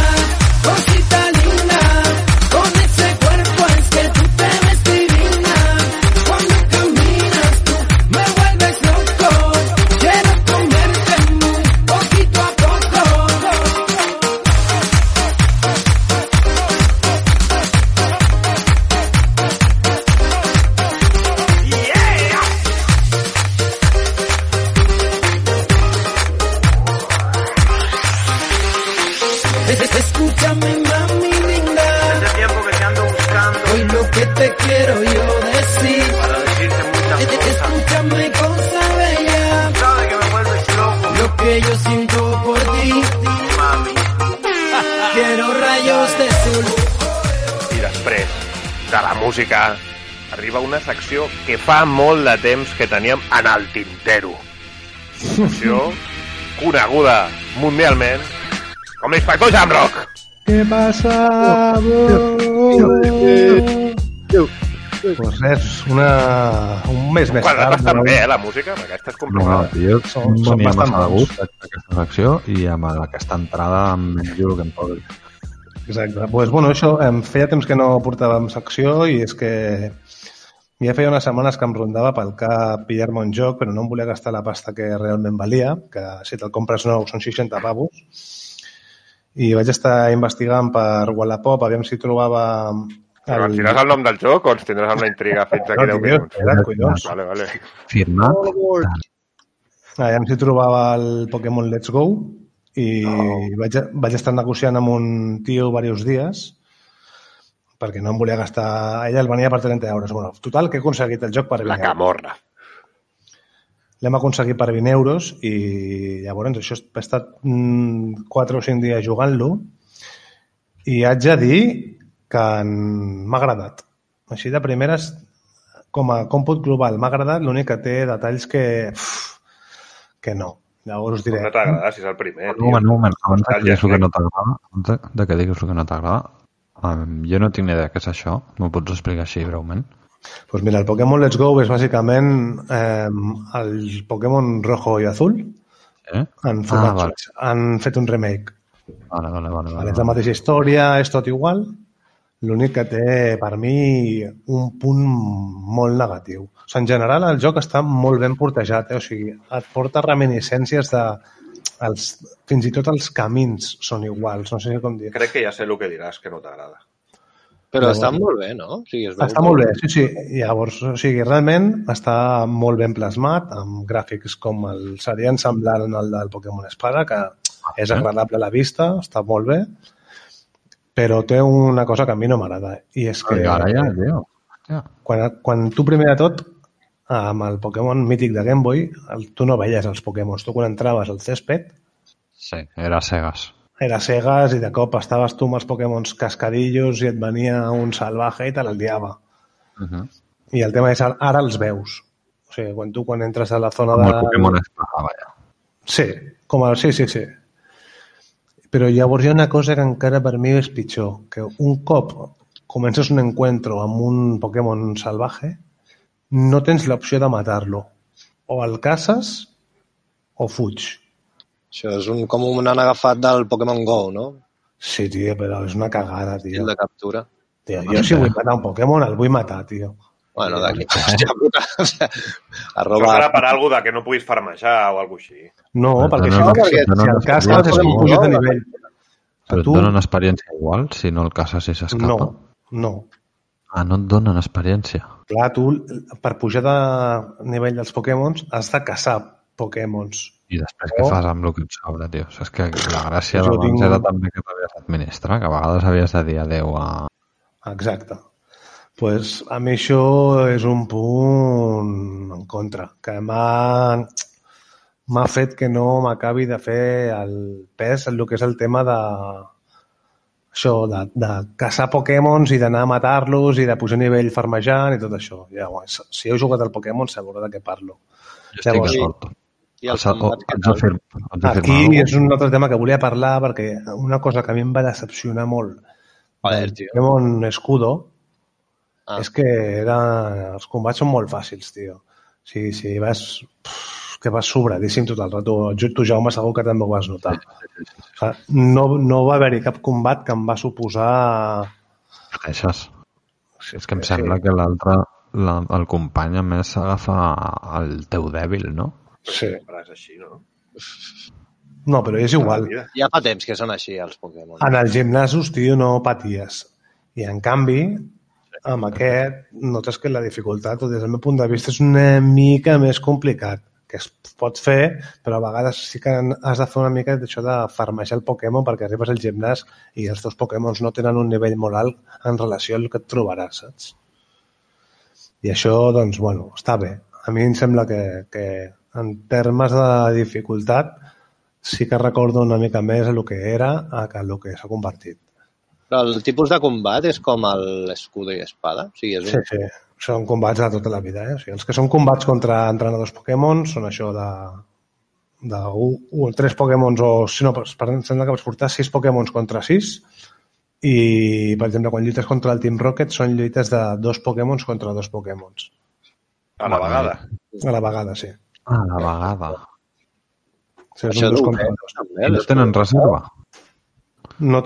música, arriba una secció que fa molt de temps que teníem en el tintero. Secció coneguda mundialment com l'inspector Jamrock. Què passa? Pues res, una, un mes més Quadra tard. bastant no? bé, eh, la música, amb aquesta és No, jo Són- són bastant de gust aquesta secció i amb aquesta entrada em menjo el que em posi. Exacte. Pues, bueno, això, em feia temps que no portàvem secció i és que ja feia unes setmanes que em rondava pel cap pillar-me un joc, però no em volia gastar la pasta que realment valia, que si te'l compres nou són 60 pavos. I vaig estar investigant per Wallapop, aviam si trobava... Però ens diràs el nom del joc o ens tindràs amb la intriga fins aquí 10 No, tio, minuts? collons. Vale, vale. Firmat, Aviam si trobava el Pokémon Let's Go i vaig, vaig estar negociant amb un tio diversos dies perquè no em volia gastar... Ella el venia per 30 euros. Bueno, total, que he aconseguit el joc per 20 La camorra. L'hem aconseguit per 20 euros i llavors això he estat mm, 4 o 5 dies jugant-lo i haig de dir que m'ha agradat. Així de primeres, com a còmput global, m'ha agradat, l'únic que té detalls que... Uf, que no. Llavors us diré... No t'agrada si és el primer, un moment, un moment, abans de que diguis el que no t'agrada, abans de- de que diguis el que no t'agrada, um, jo no tinc ni idea què és això, m'ho pots explicar així breument? Pues mira, el Pokémon Let's Go és bàsicament eh, el Pokémon rojo i azul Eh? han, format, Ah, vale. han fet un remake. Vale, vale, vale. Vale, vale, és la mateixa història, és tot igual. L'únic que té, per mi, un punt molt negatiu. O sigui, en general, el joc està molt ben portejat, eh? o sigui, et porta reminiscències de... Els, fins i tot els camins són iguals, no sé com dir. Crec que ja sé el que diràs que no t'agrada. Però Llavors- està molt bé, no? O sigui, es veu Està molt bé, sí, sí. Llavors, o sigui, realment està molt ben plasmat, amb gràfics com el serien semblant al del Pokémon Espada, que és agradable a la vista, està molt bé, però té una cosa que a mi no m'agrada, i és que ara ja, tio. Hòstia. quan, quan tu primer de tot, amb el Pokémon mític de Game Boy, el, tu no veies els Pokémons. Tu quan entraves al césped, Sí, era cegues. era cegues i de cop estaves tu amb els Pokémons cascadillos i et venia un salvaje i te l'aldiava. Uh -huh. I el tema és, ara els veus. O sigui, quan tu quan entres a la zona Com de... el Pokémon Espada, vaja. Sí, com el... sí, sí, sí. Però llavors hi ha una cosa que encara per mi és pitjor, que un cop comences un encuentro amb un Pokémon salvaje, no tens l'opció de matar-lo. O el caces o fuig. Això és un, com un han agafat del Pokémon GO, no? Sí, tio, però és una cagada, tio. El de captura. tio jo si vull matar un Pokémon, el vull matar, tio. Bueno, d'aquí. Hòstia puta. [laughs] O Això Arroba... serà per alguna de que no puguis farmejar o alguna cosa així. No, perquè no, si, no, si, perquè si no, el no, caces no, és un no, pujat de no, nivell. Però et tu- donen experiència igual si no el caces i s'escapa? No, no. Ah, no et donen experiència. Clar, tu, per pujar de nivell dels Pokémons, has de caçar Pokémons. I després Oh. què fas amb el que et sobra, tio? Saps que la gràcia Jo d'abans tinc- era també que t'havies d'administrar, que a vegades havies de dir adeu a... Exacte. Pues a mi això és un punt en contra, que m'ha fet que no m'acabi de fer el pes en el que és el tema de això, de, de caçar Pokémons i d'anar a matar-los i de pujar a nivell farmejant i tot això. Llavors, si heu jugat al Pokémon, sabreu de què parlo. Jo estic Llavors- d'acord. I combats, què ens tal? afirma Aquí és un altre tema que volia parlar perquè una cosa que a mi em va decepcionar molt Joder, tio. Pokémon Escudo Ah. és que era... els combats són molt fàcils, tio. Sigui, si vas... Pff, que vas sobradíssim tot el rato. Tu, Jaume, segur que també ho vas notar. No, no va haver-hi cap combat que em va suposar... Queixes. Sí, És que em sembla que l'altre, la, el company a més s'agafa el teu dèbil, no? Sí. Sempre és així, no? No, però és igual. Ja fa temps que són així, els Pokémon. En els gimnasos, tio, no paties. I, en canvi, amb aquest, notes que la dificultat, des del meu punt de vista, és una mica més complicat que es pot fer, però a vegades sí que has de fer una mica d'això de farmejar el Pokémon perquè arribes al gimnàs i els teus Pokémons no tenen un nivell molt alt en relació al que et trobaràs, saps? I això, doncs, bueno, està bé. A mi em sembla que, que en termes de dificultat sí que recordo una mica més el que era a que el que s'ha convertit. Però el tipus de combat és com l'escudo i espada? O sigui, és Sí, un... sí. Són combats de tota la vida. Eh? O sigui, els que són combats contra entrenadors Pokémon són això de, de un, un, tres Pokémons o... Si no, per, per, em sembla que pots portar sis Pokémons contra sis i, per exemple, quan lluites contra el Team Rocket són lluites de dos Pokémons contra dos Pokémons. A la vegada. A la vegada, sí. A la vegada. sí és Això un dos contra un dos. I no tenen reserva? No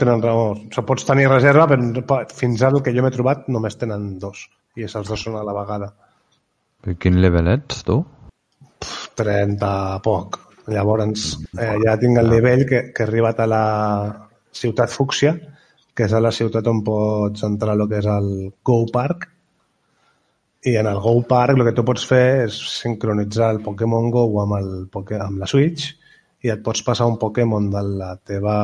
tenen raó. O sigui, pots tenir reserva, però fins ara el que jo m'he trobat només tenen dos. I els dos són a la vegada. I quin level ets, tu? 30 poc. Llavors, eh, ja tinc el nivell que, que he arribat a la ciutat Fúcsia, que és a la ciutat on pots entrar el que és el Go Park, i en el Go Park el que tu pots fer és sincronitzar el Pokémon Go amb, el, amb la Switch i et pots passar un Pokémon de la teva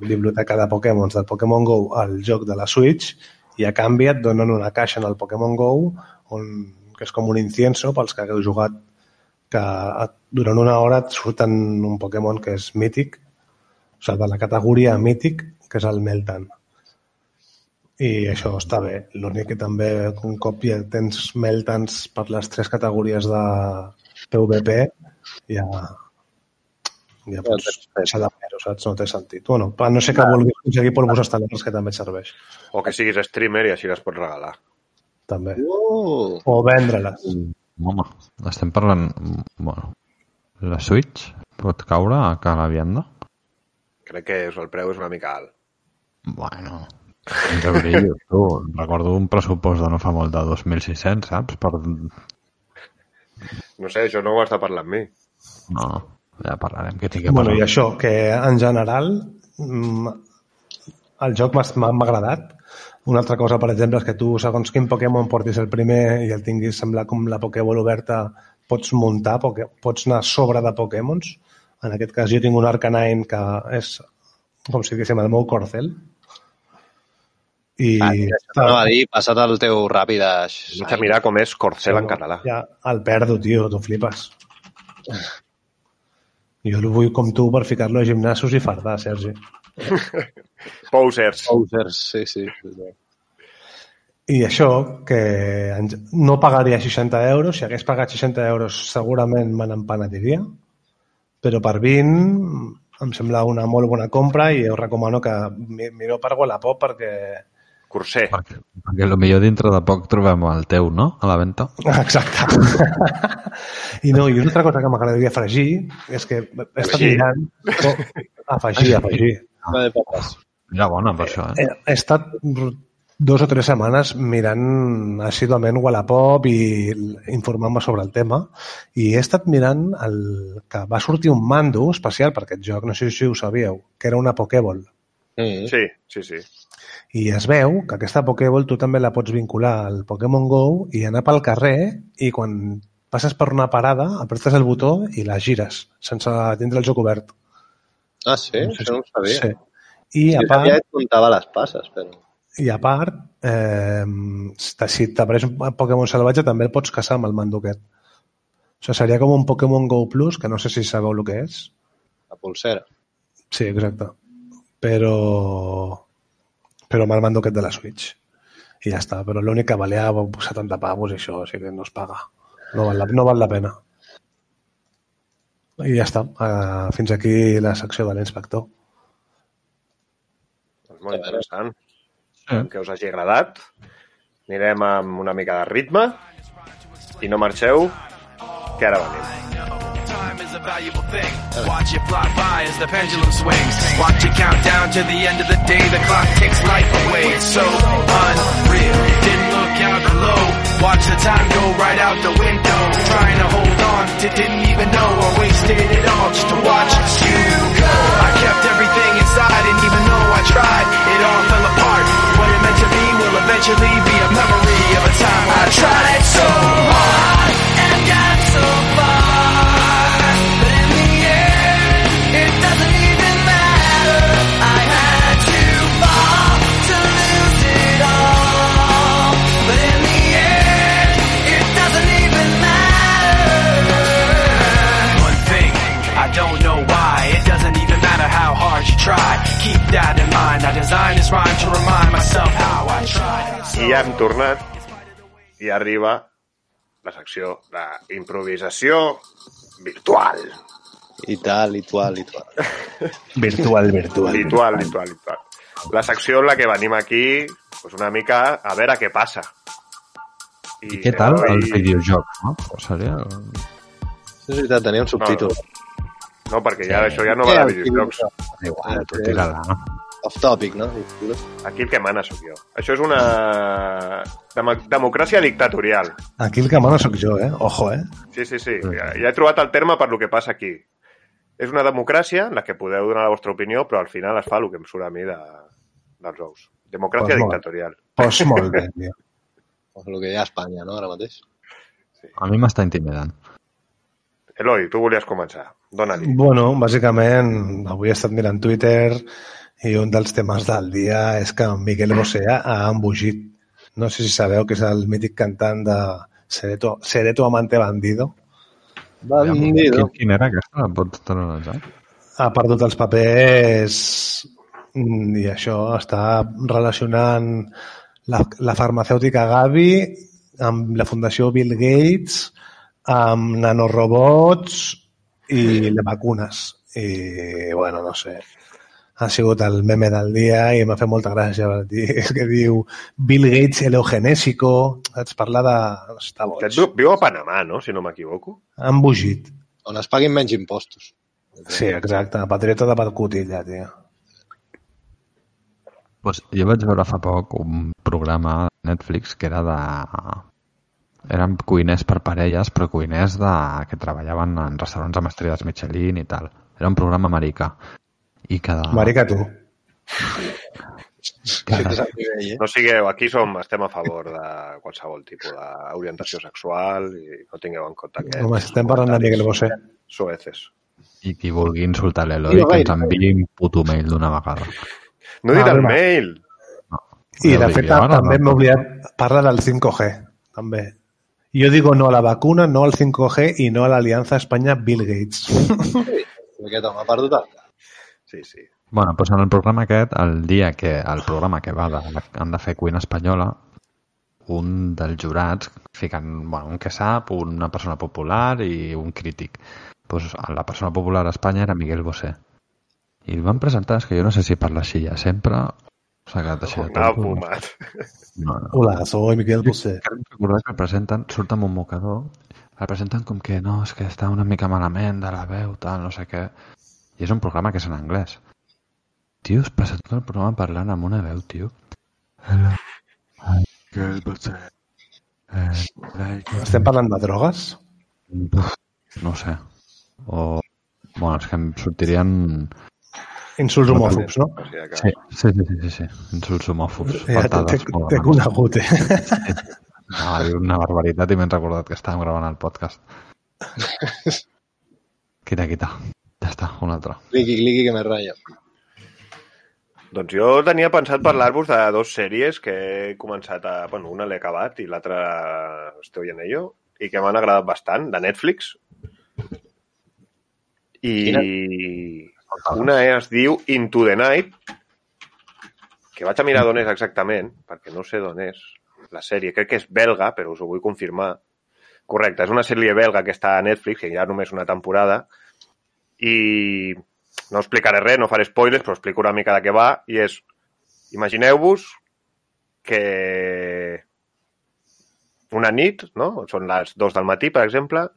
biblioteca de Pokémons del Pokémon Go al joc de la Switch i a canvi et donen una caixa en el Pokémon Go on, que és com un incienso pels que hagueu jugat que durant una hora et surten un Pokémon que és mític, o sigui, de la categoria mític, que és el Meltan. I això està bé. L'únic que també, un cop ja tens Meltans per les tres categories de PvP, ja, ja pots deixar de fer-ho, saps? No té sentit. Bueno, a no sé que vulguis aconseguir polvos estel·lars, que també et serveix. O que siguis streamer i així les pots regalar. També. Uh, O vendre-les. Home, estem parlant... Bueno, la Switch pot caure a cada vianda? Crec que és, el preu és una mica alt. Bueno, 15 brillos, [laughs] tu. Recordo un pressupost de no fa molt de 2.600, saps? Per... No sé, això no ho està parlant amb mi. No, ja parlarem, que tinc que Bueno, i això, que en general mm, el joc m'ha agradat. Una altra cosa, per exemple, és que tu, segons quin Pokémon portis el primer i el tinguis, sembla com la Pokéball oberta, pots muntar, pots anar sobre de Pokémons. En aquest cas jo tinc un Arcanine que és com si diguéssim el meu Corcel. I ah, no va dir, passa't el teu ràpid a... No sé mirar com és Corcel en català. Ja el perdo, tio, tu flipes. Jo el vull com tu per ficar-lo a gimnasos i fardar, Sergi. [laughs] Posers. Posers, sí, sí. I això, que no pagaria 60 euros, si hagués pagat 60 euros segurament me n'empenediria, però per 20 em sembla una molt bona compra i us recomano que mi- mireu per Wallapop perquè... Corser. Perquè, perquè potser dintre de poc trobem el teu, no?, a la venda. Exacte. [laughs] I no, i una altra cosa que m'agradaria afegir és que he estat Afegir? mirant... Oh, afegir, afegir. No de papes. Era bona per això, eh? He, he estat dos o tres setmanes mirant assíduament Wallapop i informant-me sobre el tema i he estat mirant el que va sortir un mando especial per aquest joc, no sé si ho sabíeu, que era una Pokéball. Mm. Sí, sí, sí. I es veu que aquesta Pokéball tu també la pots vincular al Pokémon GO i anar pel carrer i quan passes per una parada apretes el botó i la gires sense tindre el joc obert. Ah, sí? Això no ho sabia. Sí. I Sí, a part, que et comptava les passes, però... I a part, eh, si t'apareix un Pokémon salvatge també el pots caçar amb el mando aquest. O sigui, seria com un Pokémon Go Plus, que no sé si sabeu el que és. La pulsera. Sí, exacte. Però, però amb el mando aquest de la Switch. I ja està. Però l'únic que valia 70 pavos i això, o sigui que no es paga. No val la, no val la pena. I ja està. Uh, fins aquí la secció de l'inspector. Doncs molt interessant. Sí. Que us hagi agradat. Anirem amb una mica de ritme. I no marxeu, que ara venim. A valuable thing. Watch it fly by as the pendulum swings. Watch it count down to the end of the day. The clock takes life away. It's so unreal. Didn't look out below. Watch the time go right out the window. Trying to hold on to didn't even know I wasted it all just to watch you go. I kept everything inside and even though I tried, it all fell apart. What it meant to be will eventually be a memory of a time I tried so hard tried. Keep that in mind. I designed this rhyme to remind myself how I tried. I ja hem tornat i arriba la secció d'improvisació virtual. I tal, i tal, i tal. [laughs] virtual, virtual. Virtual, virtual, virtual. La secció en la que venim aquí pues una mica a veure què passa. I, I què tal avui... el videojoc, no? O seria... Sí, és veritat, tenia un subtítol. No, no perquè ja, sí. això ja no va de videojocs. Igual, tu tira-la, no? Off topic, no? Aquí el que mana sóc jo. Això és una dem democràcia dictatorial. Aquí el que mana sóc jo, eh? Ojo, eh? Sí, sí, sí. Ja, ja he trobat el terme per lo que passa aquí. És una democràcia en la que podeu donar la vostra opinió, però al final es fa el que em surt a mi de, dels ous. Democràcia Pues dictatorial. Pues molt bé, tio. [laughs] El que hi ha a Espanya, no?, ara mateix. A mi m'està intimidant. Eloi, tu volies començar. Dóna-li. Bueno, bàsicament, avui he estat mirant Twitter i un dels temes del dia és que en Miguel Bosé ha embogit. No sé si sabeu que és el mític cantant de Seré tu, Seré tu amante bandido. Bandido. Quin, quin era aquesta? La pots analitzar? Ha perdut els papers i això està relacionant la, la farmacèutica Gavi amb la Fundació Bill Gates, amb nanorobots i les vacunes. I, bueno, no sé, ha sigut el meme del dia i m'ha fet molta gràcia. [laughs] És que diu Bill Gates el eugenésico, saps? Parlar de... Està boig. Aquest viu, viu a Panamà, no?, si no m'equivoco. Ha embogit. On es paguin menys impostos. Sí, exacte. Patriota de Patcotilla, tio. Pues jo vaig veure fa poc un programa de Netflix que era de... Eren cuiners per parelles, però cuiners de... que treballaven en restaurants amb estrelles Michelin i tal. Era un programa americà. I cada... Marica, tu. Eh? No sigueu, aquí som, estem a favor de qualsevol tipus d'orientació sexual i no tingueu en compte que... Home, estem parlant de Miguel Bosé. Soeces. I qui vulgui insultar l'Eloi, No, que ens enviï un puto mail d'una vegada. No he dit Ah, el mira. mail. I, de fet, també no? m'he oblidat parlar del 5G, també. Jo digo no a la vacuna, no al 5G i no a l'aliança Espanya-Bill Gates. Home ha perdut el cap. Sí, sí. Bueno, doncs en el programa aquest, el dia que el programa que va de, han de fer cuina espanyola, un dels jurats ficant bueno, un que sap, una persona popular i un crític. Pues, la persona popular a Espanya era Miguel Bosé. I el van presentar, és que jo no sé si parla així ja sempre, s'ha quedat així tonto. fumat. No, no. Hola, soy Miguel Bosé. Recordar que el presenten, surt amb un mocador, el presenten com que no, és que està una mica malament de la veu, tal, no sé què. I és un programa que és en anglès. Tio, es passa tot el programa parlant amb una veu, tio. Hello. I'm Miguel Bosé. And like- Estem parlant de drogues? No sé. O... Bueno, és que em sortirien... Insults homòfobs, no? Sí, sí, sí, sí, sí, insults homòfobs. Ja t'he conegut, eh? No, va dir una barbaritat i m'he recordat que estàvem gravant el podcast. [laughs] Quita, quita. Ja està, un altre. Cliqui, cliqui, que me ratlla. Doncs jo tenia pensat parlar-vos de dos sèries que he començat a... Bueno, una l'he acabat i l'altra estoy en ello i que m'han agradat bastant, de Netflix. I una es diu Into the Night, que vaig a mirar d'on és exactament, perquè no sé d'on és la sèrie. Crec que és belga, però us ho vull confirmar. Correcte, és una sèrie belga que està a Netflix, que hi ha només una temporada, i no explicaré res, no faré spoilers, però explico una mica de què va, i és, imagineu-vos que una nit, no? són les dos del matí, per exemple,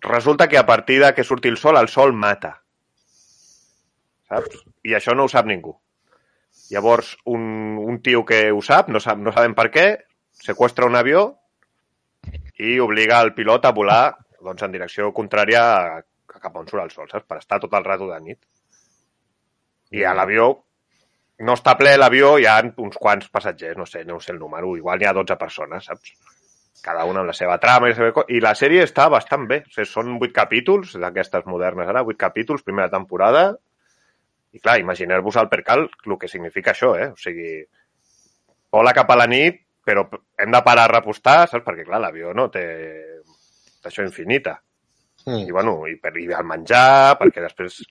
resulta que a partir de que surti el sol, el sol mata. Saps? I això no ho sap ningú. Llavors, un, un tio que ho sap, no, sap, no sabem per què, seqüestra un avió i obliga el pilot a volar doncs, en direcció contrària a, a cap on surt el sol, saps? Per estar tot el rato de nit. I a l'avió no està ple l'avió, hi ha uns quants passatgers, no sé, no sé el número, igual hi ha 12 persones, saps? Cada una amb la seva trama i la seva... I la sèrie està bastant bé. O sigui, són 8 capítols, d'aquestes modernes ara, 8 capítols, primera temporada, i clar, imagineu-vos el percal, el que significa això, eh? O sigui, vola cap a la nit, però hem de parar a repostar, saps? Perquè, clar, l'avió no té això infinita. Mm. I, bueno, i, per, i el menjar, perquè després...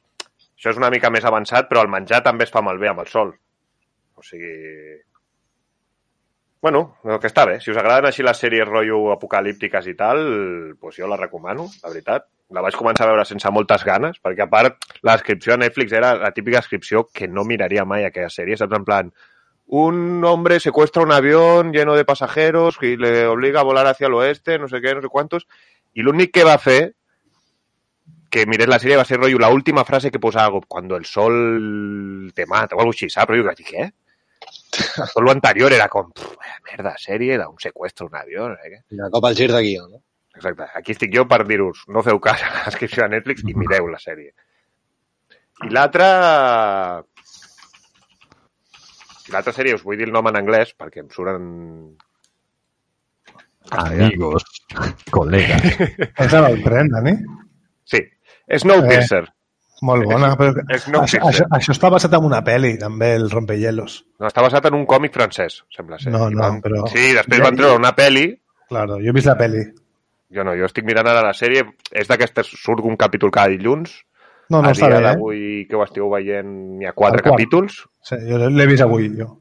Això és una mica més avançat, però el menjar també es fa malbé amb el sol. O sigui... Bueno, el que està bé. Si us agraden així les sèries rotllo apocalíptiques i tal, doncs jo la recomano, la veritat. La vaig començar a veure sense moltes ganes, perquè a part la descripció a Netflix era la típica descripció que no miraria mai aquella sèrie, saps? En plan, un hombre secuestra un avión lleno de pasajeros y le obliga a volar hacia el oeste, no sé qué, no sé cuántos, i l'únic que va fer que mirés la sèrie va ser rotllo la última frase que posava cuando el sol te mata o algo saps? Però jo vaig dir, Tot lo anterior era com, "Pff, merda, sèrie d'un secuestro un avió, no sé què. Un cop al gir de guió, no? Exacte. Aquí estic jo per dir-vos, no feu cas [laughs] a la descripció de Netflix i mireu la sèrie. I l'altra... L'altra sèrie, us vull dir el nom en anglès, perquè em surt [laughs] [laughs] en... Amigos, colegas. És el tren, Dani? Sí, Snowpiercer. Molt bona. Però... No això, això, això està basat en una pel·li, també, el Rompehielos. No, està basat en un còmic francès, sembla ser. No, no, van- però- Sí, després van treure una pel·li Claro, jo he vist la pel·li. Jo no, jo estic mirant ara la sèrie. És d'aquestes, surt un capítol cada dilluns. No, no a està dia eh? d'avui que ho esteu veient n'hi ha quatre capítols. Sí, jo l'he vist avui, jo.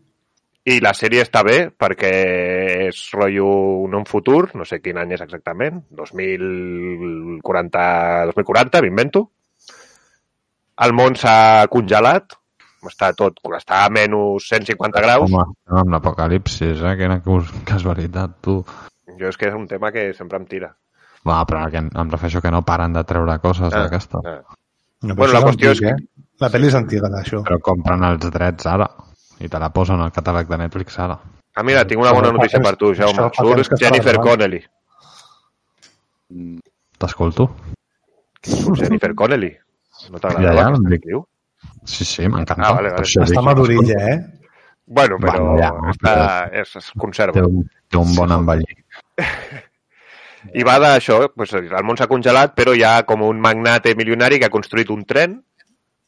I la sèrie està bé perquè és rotllo en un futur, no sé quin any és exactament, 2040, 2040 m'invento. El món s'ha congelat, està tot, està a menys 150 graus. Home, amb l'apocalipsis, eh? Quina casualitat, tu. Jo és que és un tema que sempre em tira. Va, però que em refereixo que no paren de treure coses Ah, d'aquestes. ah. No, Bueno, la qüestió és antic, Eh? La pel·li és antiga, d'això. Però compren els drets ara i te la posen al catàleg de Netflix ara. Ah, mira, tinc una bona notícia per tu, Jaume. que Surt Jennifer. Connelly. T'escolto? Surt Jennifer Connelly. No t'agrada Ja, ja, aquesta em dic. actriu? Sí, sí, m'encanta. Ah, vale, vale. Això Està madurilla, eh? Bueno, però Bueno, ja, està, és, es conserva. Té un, té un bon envellir. I va d'això, doncs, el món s'ha congelat, però hi ha com un magnate milionari que ha construït un tren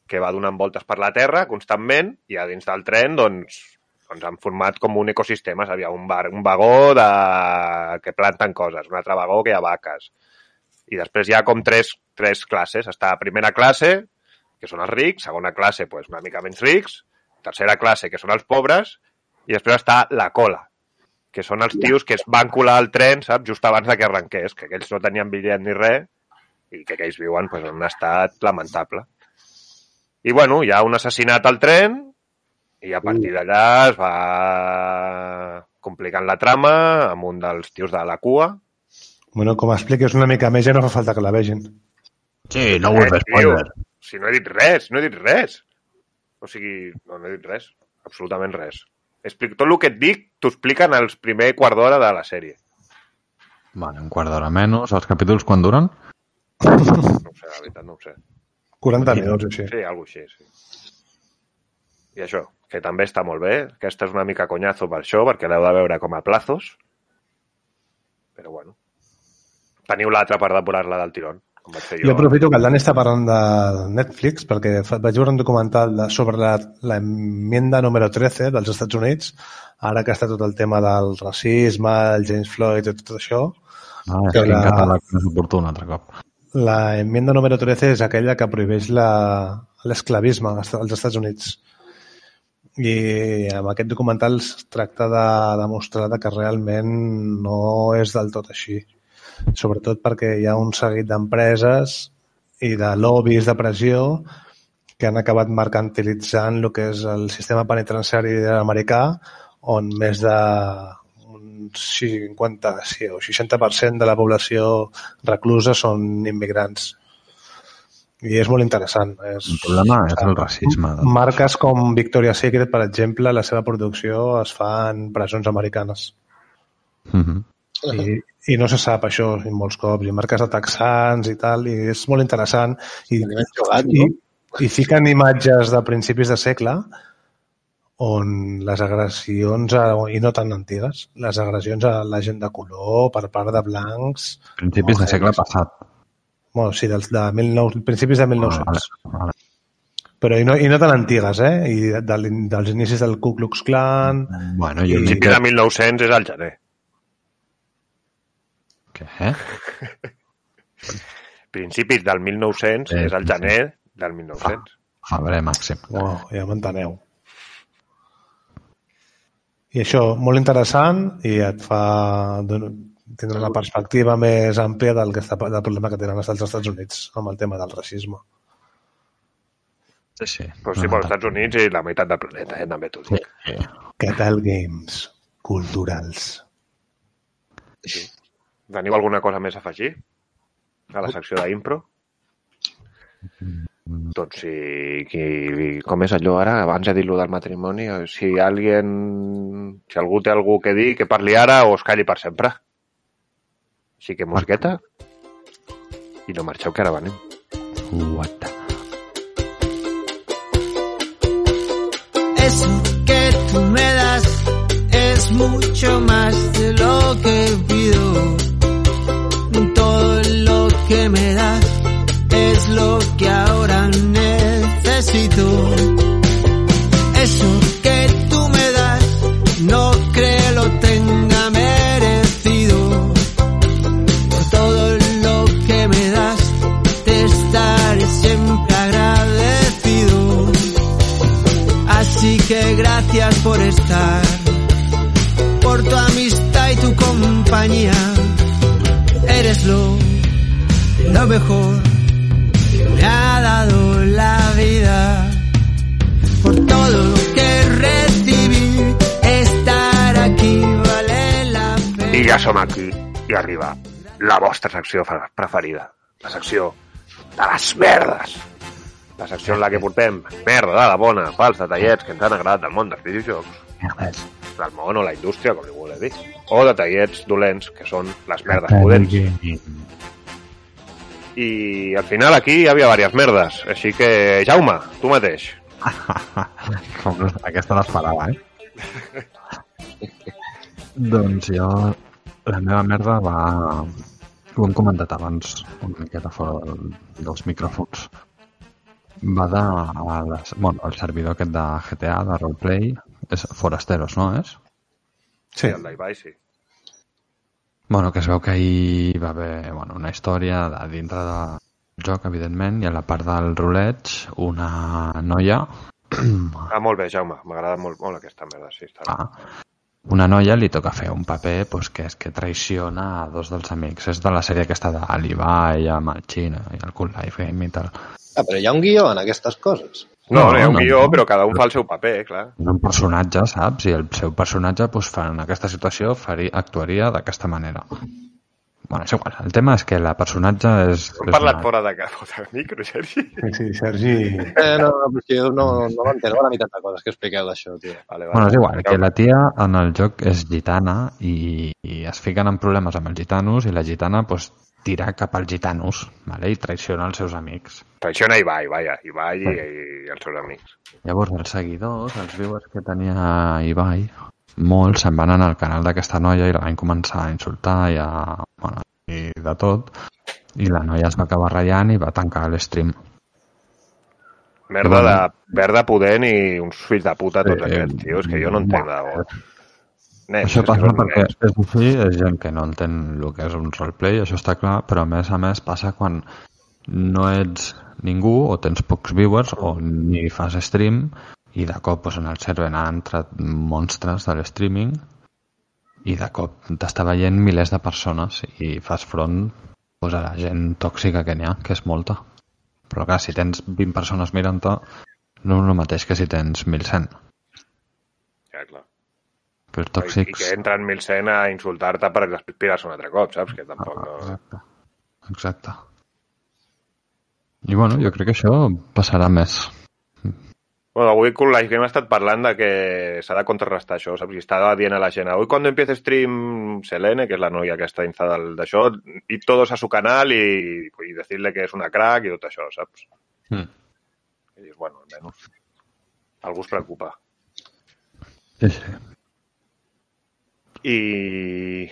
que va donant voltes per la Terra constantment i a dins del tren doncs, doncs han format com un ecosistema. Hi ha un, bar, un vagó de... que planten coses, un altre vagó que hi ha vaques. I després hi ha com tres, tres classes. Està primera classe, que són els rics, segona classe, doncs, una mica menys rics, tercera classe, que són els pobres, i després està la cola, que són els tios que es van colar al tren, saps, just abans de que arrenqués, que aquells no tenien bitllet ni res, i que aquells viuen pues, en un estat lamentable. I, bueno, hi ha un assassinat al tren, i a partir d'allà es va complicant la trama amb un dels tios de la cua. Bueno, com expliques una mica més, ja no fa falta que la vegin. Sí, no Eh, tio, si no he dit res, no he dit res. O sigui, no, no he dit res, absolutament res. Explico, tot el que et dic t'ho expliquen els primer quart d'hora de la sèrie. Vale, un quart d'hora menys. Els capítols quan duren? No ho sé, la veritat, no ho sé. 40 minuts, així. Sí, alguna així, sí. I això, que també està molt bé. Aquesta és una mica conyazo per això, perquè l'heu de veure com a plazos. Però bueno. Teniu l'altra per depurar-la del tirón, com vaig fer jo. Jo aprofito que el Dani està parlant de Netflix perquè vaig veure un documental de, sobre la, la enmienda número 13 dels Estats Units, ara que està tot el tema del racisme, el James Floyd i tot això. Ah, és Que que en la- català no suporto un altre cop. La enmienda número 13 és aquella que prohibeix la- l'esclavisme als Estats Units. I amb aquest documental es tracta de demostrar de que realment no és del tot així. Sobretot perquè hi ha un seguit d'empreses i de lobbies de pressió que han acabat mercantilitzant el que és el sistema penitenciari americà on més de un 50 sí, o 60% de la població reclusa són immigrants. I és molt interessant. És, El problema és el racisme. doncs. Marques com Victoria's Secret, per exemple, la seva producció es fa en presons americanes. Mhm. I, i no se sap això i molts cops, i marques de texans i tal, i és molt interessant. I, jugat, i, no? i fiquen imatges de principis de segle on les agressions, a, i no tan antigues, les agressions a la gent de color per part de blancs, Principis de segle passat. bueno, sí, dels de 19, principis de 1900. Ah, vale, vale. Però i no, i no tan antigues, eh? I de, de, dels inicis del Ku Klux Klan... Bueno, El jo principi de 1900 és al gener. Què? Eh? [laughs] Principis del 1900 Eh, és al sí. gener del 1900. Febrer màxim. Oh, ja m'enteneu. I això, molt interessant i et fa tindre una perspectiva més àmplia del, que està, del problema que tenen els Estats Units amb el tema del racisme. Sí, sí. Però sí, pels Estats Units i la meitat del planeta, eh, també t'ho dic. Què tal games culturals? Teniu alguna cosa més a afegir? A la secció d'impro? Doncs si... Qui, com és allò ara? Abans he dit lo del matrimoni. Si alguien... Si algú té algú que dir, que parli ara o es calli per sempre. Així que musiqueta. I no marxeu, que ara venim. What the... Eso que tú me das es mucho más de lo que por estar, por tu amistad y tu compañía. Eres lo, lo mejor que me ha dado la vida. Por todo lo que recibí, estar aquí vale la pena. I ja som aquí. I arriba la vostra secció preferida. La secció de les merdes. La secció en la que portem merda de la bona, pels detallets que ens han agradat del món dels videojocs, Merdes. del món o la indústria, com li voleu dir. O detallets dolents, que són les merdes pudents. I al final aquí hi havia diverses merdes. Així que, Jaume, tu mateix. [laughs] Com aquesta l'esperava, eh? [laughs] doncs jo... La meva merda va... Ho hem comentat abans, una miqueta fora del, dels micròfons. Va de... Les, bueno, el servidor aquest de GTA, de roleplay, és Forasteros, no és? Sí, El d'Ibai, sí. Bueno, que es veu que ahir va haver bueno, una història de dintre del joc, evidentment, i a la part del roleig, una noia Ah, molt bé, Jaume. M'agrada molt, molt aquesta merda, sí. Està. Ah, una noia li toca fer un paper pues, que és que traiciona a dos dels amics. És de la sèrie aquesta de l'Ibai, amb el Xina i el Cool Life Game i tal. Ah, però hi ha un guió en aquestes coses. No, no, hi ha un no, guió, no. però cada un fa el seu paper, clar. És un personatge, saps? I el seu personatge pues, fa, en aquesta situació faria, actuaria d'aquesta manera. Bueno, és igual. El tema és que la personatge és... Hem és parlat una- fora de, fora de micro, Sergi. sí, sí Sergi... Eh, no, no, jo no, no m'entero la meitat de coses que expliqueu d'això, tio. Vale, vale. Bueno, és igual, que la tia en el joc és gitana i, i es fiquen en problemes amb els gitanos i la gitana pues, tira cap als gitanos vale? i traiciona els seus amics. Traiciona Ibai, vaja. Ibai i, i els seus amics. Llavors els seguidors, els viewers que tenia Ibai, molts se'n van anar al canal d'aquesta noia i la van començar a insultar i a... Bueno, i de tot. I la noia es va acabar ratllant i va tancar l'stream. Merda de, merda pudent i uns fills de puta tots Eh, aquests, tio. És que jo no entenc de debò. Nens, Això passa són perquè nens. és així, és gent que no entén el que és un roleplay, això està clar, però a més a més passa quan no ets ningú o tens pocs viewers o ni fas stream i de cop doncs, en el server han entrat monstres de l'streaming i de cop t'està veient milers de persones i fas front doncs, a la gent tòxica que n'hi ha, que és molta. Però clar, si tens 20 persones mirant-te, no és el mateix que si tens 1.100. Ja, clar. Que els I, I tòxics... que entren 1.100 a insultar-te per després pirar-se un altre cop, saps? Que tampoc no... Exacte. Exacte. I bueno, jo crec que això passarà més. Bueno, avui con Life Game ha estat parlant de que s'ha de contrarrestar això, saps? I estava dient a la gent, avui quan empiece stream Selene, que és la noia aquesta inza del- d'això, i todos a su canal i, i decirle que és una crack i tot això, saps? Mm. I dius, bueno, almenys algú es preocupa. Sí, sí. I...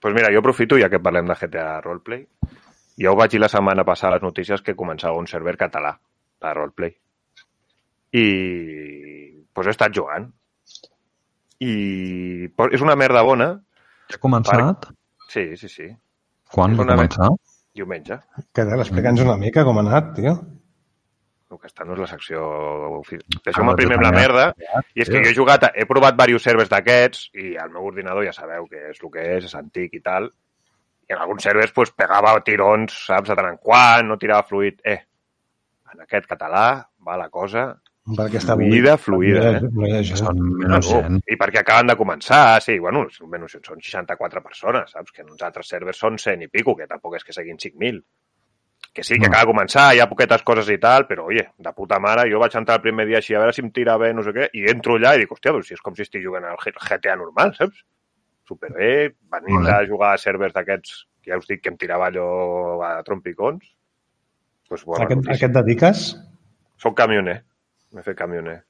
pues mira, jo aprofito, ja que parlem de GTA Roleplay, ja ho vaig dir la setmana passada a les notícies que començava un server català de Roleplay. I pues he estat jugant. I pues, és una merda bona. Ja ha començat? Sí, sí, sí. Quan va començar? Diumenge. Que tal, explica'ns una mica com ha anat, tio. Aquesta no és la secció... ofi- Deixeu-me Ah, primer amb la ja. merda. I és que jo he jugat, he provat diversos servers d'aquests i al meu ordinador ja sabeu que és el que és, és antic i tal. I en alguns servers pues, pegava tirons, saps, de tant en quant, no tirava fluid. Eh, en aquest català va la cosa Perquè està fluida, fluida, No hi eh? Són menys. I perquè acaben de començar, sí, bueno, són menys, són 64 persones, saps? Que en uns altres servers són 100 i pico, que tampoc és que seguin 5.000. Que sí, que acaba de començar, hi ha poquetes coses i tal, però, oye, de puta mare, jo vaig entrar el primer dia així a veure si em tira bé, no sé què, i entro allà i dic, hòstia, doncs si és com si estic jugant al GTA normal, saps? Superbé, Molt bé. a jugar a servers d'aquests, que ja us dic que em tirava allò a trompicons, doncs bona A què, a notícia. què et dediques? Soc camioner. M'he fet camioner.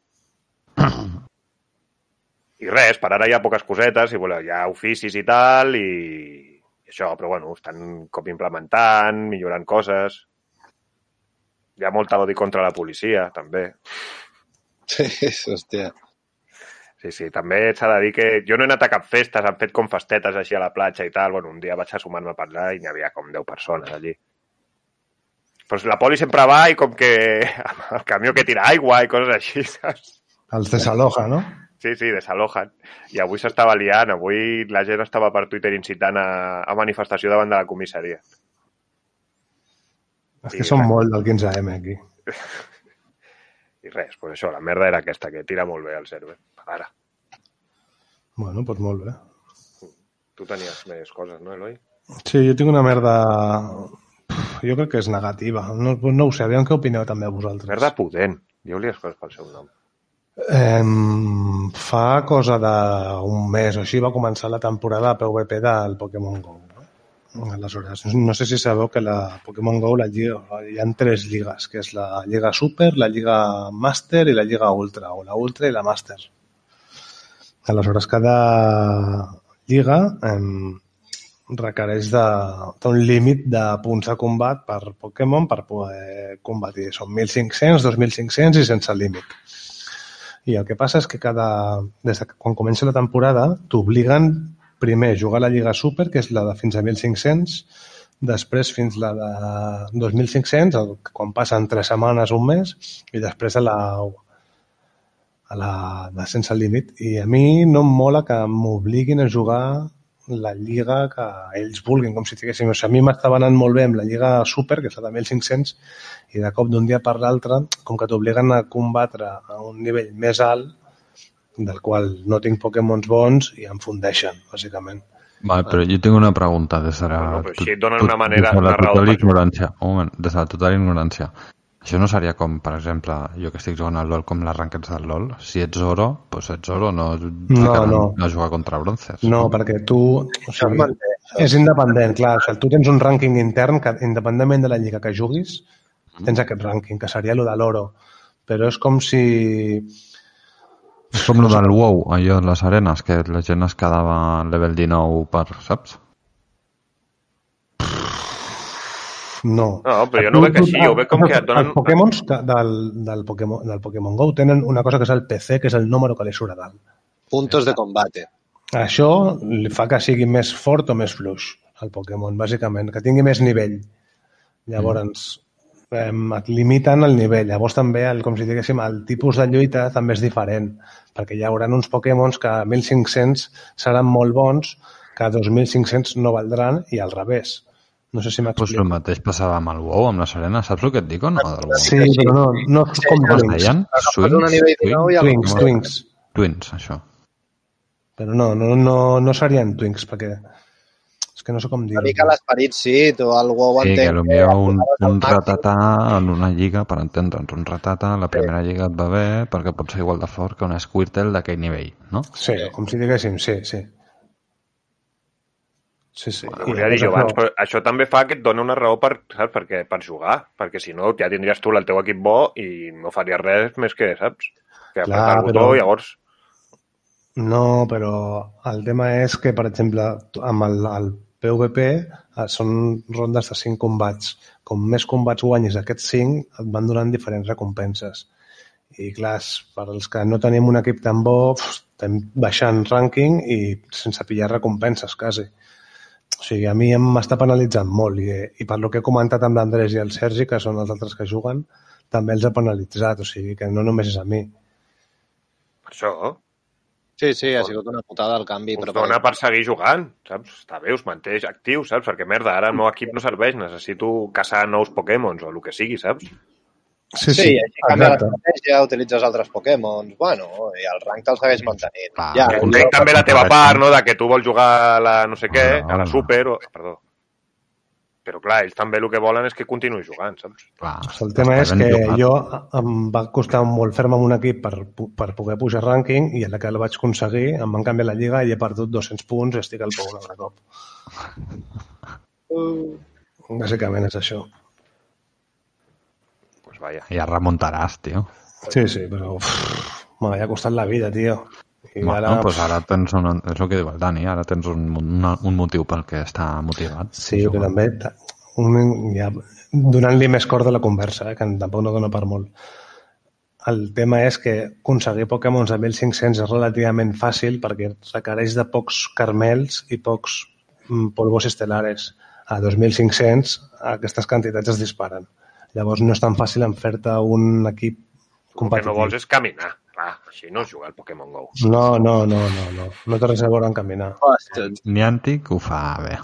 [coughs] I res, per ara hi ha poques cosetes, i bueno, hi ha oficis i tal, i, i això, però bueno, estan com implementant, millorant coses. Hi ha molta l'odi contra la policia, també. Sí, hòstia. Sí, sí, també s'ha de dir que jo no he anat a cap festes, han fet com festetes així a la platja i tal. Bueno, un dia vaig assumar-me a parlar i n'hi havia com 10 persones allí. Però la poli sempre va i com que [laughs] amb el camió que tira aigua i coses així, saps? Els desaloja, no? Sí, sí, desalojen. I avui s'estava liant, avui la gent estava per Twitter incitant a, a manifestació davant de la comissaria. És que són exacte. molt del 15M aquí. I res, pues això, la merda era aquesta, que tira molt bé el server. Per ara. Bueno, doncs molt bé. Tu tenies més coses, no, Eloi? Sí, jo tinc una merda... Jo crec que és negativa. No, no ho sé, aviam què opineu també vosaltres. Merda pudent. Diu-li les coses pel seu nom. Eh, fa cosa d'un mes o així va començar la temporada PvP del Pokémon GO. No? Aleshores, no sé si sabeu que la Pokémon GO la lliga, hi ha tres lligues, que és la Lliga Super, la Lliga Master i la Lliga Ultra, o la Ultra i la Master. Aleshores, cada lliga eh, requereix de- d'un límit de punts de combat per Pokémon per poder combatir. Són 1.500, 2.500 i sense límit. I el que passa és que cada, des de quan comença la temporada t'obliguen primer a jugar a la Lliga Super, que és la de fins a 1.500, després fins la de 2.500, el- quan passen 3 setmanes, un mes, i després a la, a la de sense límit. I a mi no em mola que m'obliguin a jugar la lliga que ells vulguin, com si diguéssim. O sigui, a mi m'estava anant molt bé amb la lliga Super, que és la de 1.500, i de cop d'un dia per l'altre, com que t'obliguen a combatre a un nivell més alt, del qual no tinc Pokémons bons i em fundeixen, bàsicament. Vale, però jo tinc una pregunta des de la... Bueno, però així et donen una manera- des de la total ignorància. Un moment, des de la total ignorància. Això no seria com, per exemple, jo que estic jugant al LoL com les rankings del LoL. Si ets oro, doncs ets oro, no, ficaran no. a jugar contra bronces. No, perquè tu... O sigui, és independent, clar. O sigui, tu tens un rànquing intern que, independentment de la lliga que juguis, tens aquest rànquing, que seria el de l'oro. Però és com si... És com el del WoW, allò de les arenes, que la gent es quedava al level 19 per, saps? No. No, però jo no ho veig així, jo ho veig com que et donen... Els Pokémons del, del, Pokémon, del Pokémon GO tenen una cosa que és el PC, que és el número que li surt a dalt. Puntos de combate. Això li fa que sigui més fort o més fluix, el Pokémon, bàsicament, que tingui més nivell. Llavors, mm. et limiten el nivell. Llavors també, el, com si diguéssim, el tipus de lluita també és diferent, perquè hi haurà uns Pokémons que a 1.500 seran molt bons, que a 2.500 no valdran, i al revés. No sé si Pues m'explico. el mateix passava amb el WoW, amb les arenes. Saps el que et dic o no? Del? Sí, però no, no és com es Twinks. deien? El- Twinks, Twinks. Twins, això. Però no, no, no, no serien Twinks, perquè és que no sé com dir-ho. Una mica l'esperit sí, tu el WoW Sí, que entenc potser un, apuntaves al un màxim. ratatà en una lliga, per entendre'ns, un ratatà a la primera lliga et va bé perquè pot ser igual de fort que un Squirtle d'aquell nivell, no? Sí, com si diguéssim, sí, sí. Sí, sí. Ho volia dir jo abans, però això també fa que et dona una raó per, saps? Perquè, per jugar, perquè si no ja tindries tu el teu equip bo i no faries res més que, saps? Que Clar, apretar el botó però- i llavors... No, però el tema és que, per exemple, amb el, el PvP eh, són rondes de 5 combats. Com més combats guanyis aquests 5, et van donant diferents recompenses. I clar, per als que no tenim un equip tan bo, pf, estem baixant rànquing i sense pillar recompenses, quasi. O sigui, a mi em m'està penalitzant molt i, i per lo que he comentat amb l'Andrés i el Sergi, que són els altres que juguen, també els ha penalitzat, o sigui que no només és a mi. Per això, Sí, sí, ha sigut una putada el canvi. us Però dona per seguir jugant, saps? Està bé, us manté actiu, saps? Perquè, merda, ara el meu equip no serveix, necessito caçar nous Pokémons o el que sigui, saps? Sí, Sí, sí així canvia l'estratègia, utilitzes altres Pokémons, bueno, i el rank te'l segueix mantenint. Clar, ja, que entenc també la teva part, no?, de que tu vols jugar a la no sé què, No, a la no. Super, o... perdó. Però, clar, ells també el que volen és que continuï jugant, saps? Clar, El tema és que jugat. jo em va costar molt fer-me amb un equip per, per poder pujar rànquing i a la que el vaig aconseguir em van canviar la lliga i he perdut 200 punts i estic al pou un altre cop. Bàsicament és això. Vaya. Ja remuntaràs, tio. Sí, sí, però uf, m'havia costat la vida, tio. I Bueno, ara. Pues ara tens un, és el que diu el Dani, ara tens un, una, un motiu pel que està motivat. Sí, que també ta- un, ja, donant-li més cor de la conversa, eh, que tampoc no dona per molt. El tema és que aconseguir Pokémons a 1500 és relativament fàcil perquè requereix de pocs carmels i pocs mm, polvos estelares. A 2500 aquestes quantitats es disparen. Llavors no és tan fàcil en fer-te un equip El que competitiu. no vols és caminar. Clar, així no es juga al Pokémon GO. No, no, no, no, no. No té res a veure en caminar. Ostres, Niantic ho fa bé.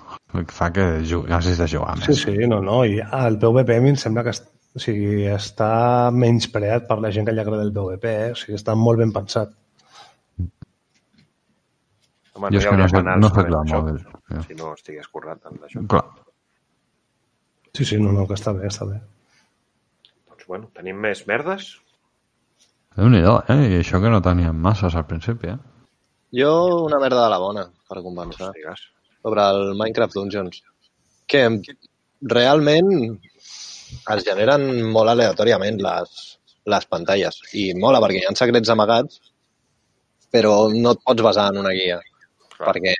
Fa que hagis de jugar Sí, més. sí, no, no. I el PvP a mi em sembla que o sigui, està menyspreat per la gent que li agrada el PvP, eh? o sigui, està molt ben pensat. Home, Jo és hi que no canals no soc això, mòbil, ja. Si no estigués currat amb això. Clar. Sí, sí, no, no, que està bé, està bé. Bueno, tenim més merdes? Déu-n'hi-do, eh? I això que no teníem masses al principi, eh? jo una merda de la bona, per compensar. Digues. sobre el Minecraft Dungeons, que realment es generen molt aleatòriament les, les pantalles. I mola perquè hi ha secrets amagats, però no et pots basar en una guia, Clar. perquè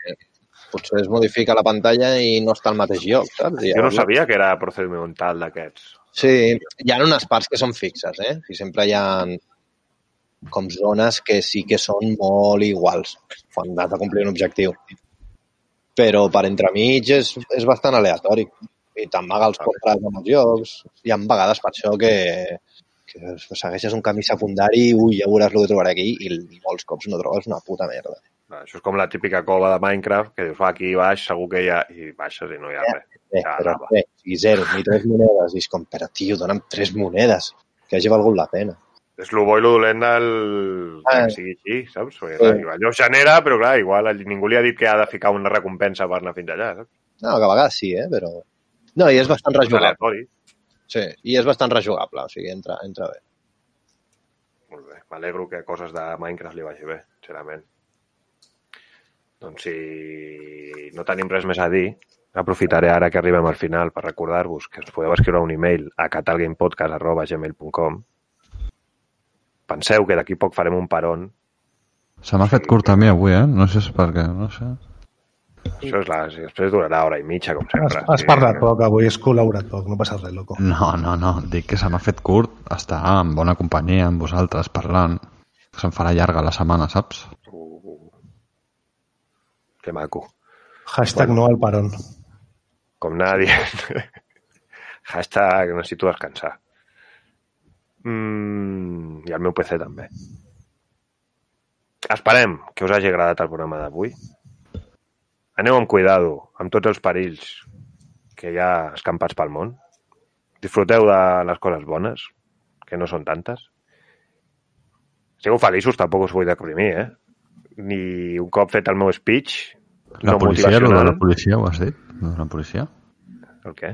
potser es modifica la pantalla i no està al mateix lloc, saps? I Jo no sabia que era procedimental d'aquests. Sí, hi ha unes parts que són fixes, eh? I sempre hi ha com zones que sí que són molt iguals quan has de complir un objectiu. Però per entremig és, és bastant aleatori. I t'amaga els contrats amb els jocs. Hi ha vegades per això que, que segueixes un camí secundari i ui, ja veuràs el que trobaré aquí i molts cops no trobes una puta merda. Això és com la típica cova de Minecraft, que dius, va, aquí baix, segur que hi ha... I baixes i no hi ha res. Eh, Ja, però res, o sigui, zero, ni tres monedes. I és com, però tio, dona'm tres monedes, que hagi valgut la pena. És el bo i el dolent del... Ah. que sigui així, saps? Perquè, Sí. clar, allò genera, però clar, igual ningú li ha dit que ha de ficar una recompensa per anar fins allà, saps? No, que a vegades sí, eh? però... No, i és bastant rejugable. Sí, i és bastant rejugable, o sigui, entra, entra bé. Molt bé. M'alegro que coses de Minecraft li vagi bé, sincerament. Doncs si no tenim res més a dir, aprofitaré ara que arribem al final per recordar-vos que ens podeu escriure un e-mail a catalgamepodcast.gmail.com Penseu que d'aquí poc farem un peron. Se m'ha fet curt a mi avui, eh? No sé si és perquè, no sé. Això és la... Després durarà hora i mitja, com Has, sempre. has parlat poc avui, has col·laborat poc, no passa res, loco. No, no, no. Dic que se m'ha fet curt estar en bona companyia amb vosaltres parlant. Se'm farà llarga la setmana, saps? Que maco. Hashtag no al parón. Com nadie. [laughs] Hashtag necessito descansar. Mm, I el meu PC també. Esperem que us hagi agradat el programa d'avui. Aneu amb cuidado, amb tots els perills que hi ha escampats pel món. Disfruteu de les coses bones, que no són tantes. Sigueu feliços, tampoc us vull deprimir, eh? Ni un cop fet el meu speech La no policia, lo de la policia, ho has dit? Lo de la policia? El què?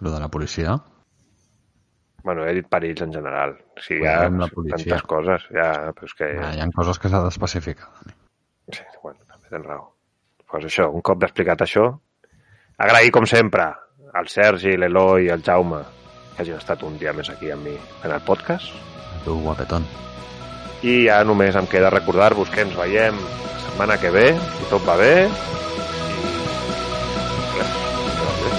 Lo de la policia? Bueno, he dit perills en general. O sigui, hi ha tantes coses. Ja, però és que... Ah, hi ha coses que s'ha d'especificar. Sí, bueno, també tens raó. Pues això, un cop explicat això, agrair, com sempre, al Sergi, l'Eloi i el Jaume que hagin estat un dia més aquí amb mi en el podcast. Tu, guapetón. I ja només em queda recordar-vos que ens veiem la setmana que ve, si tot va bé. I res, que vagi bé.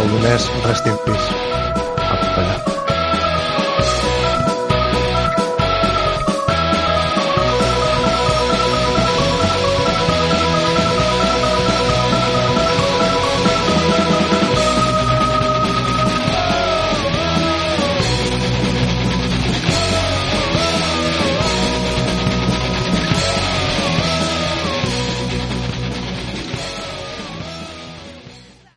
El Donés, rest in peace.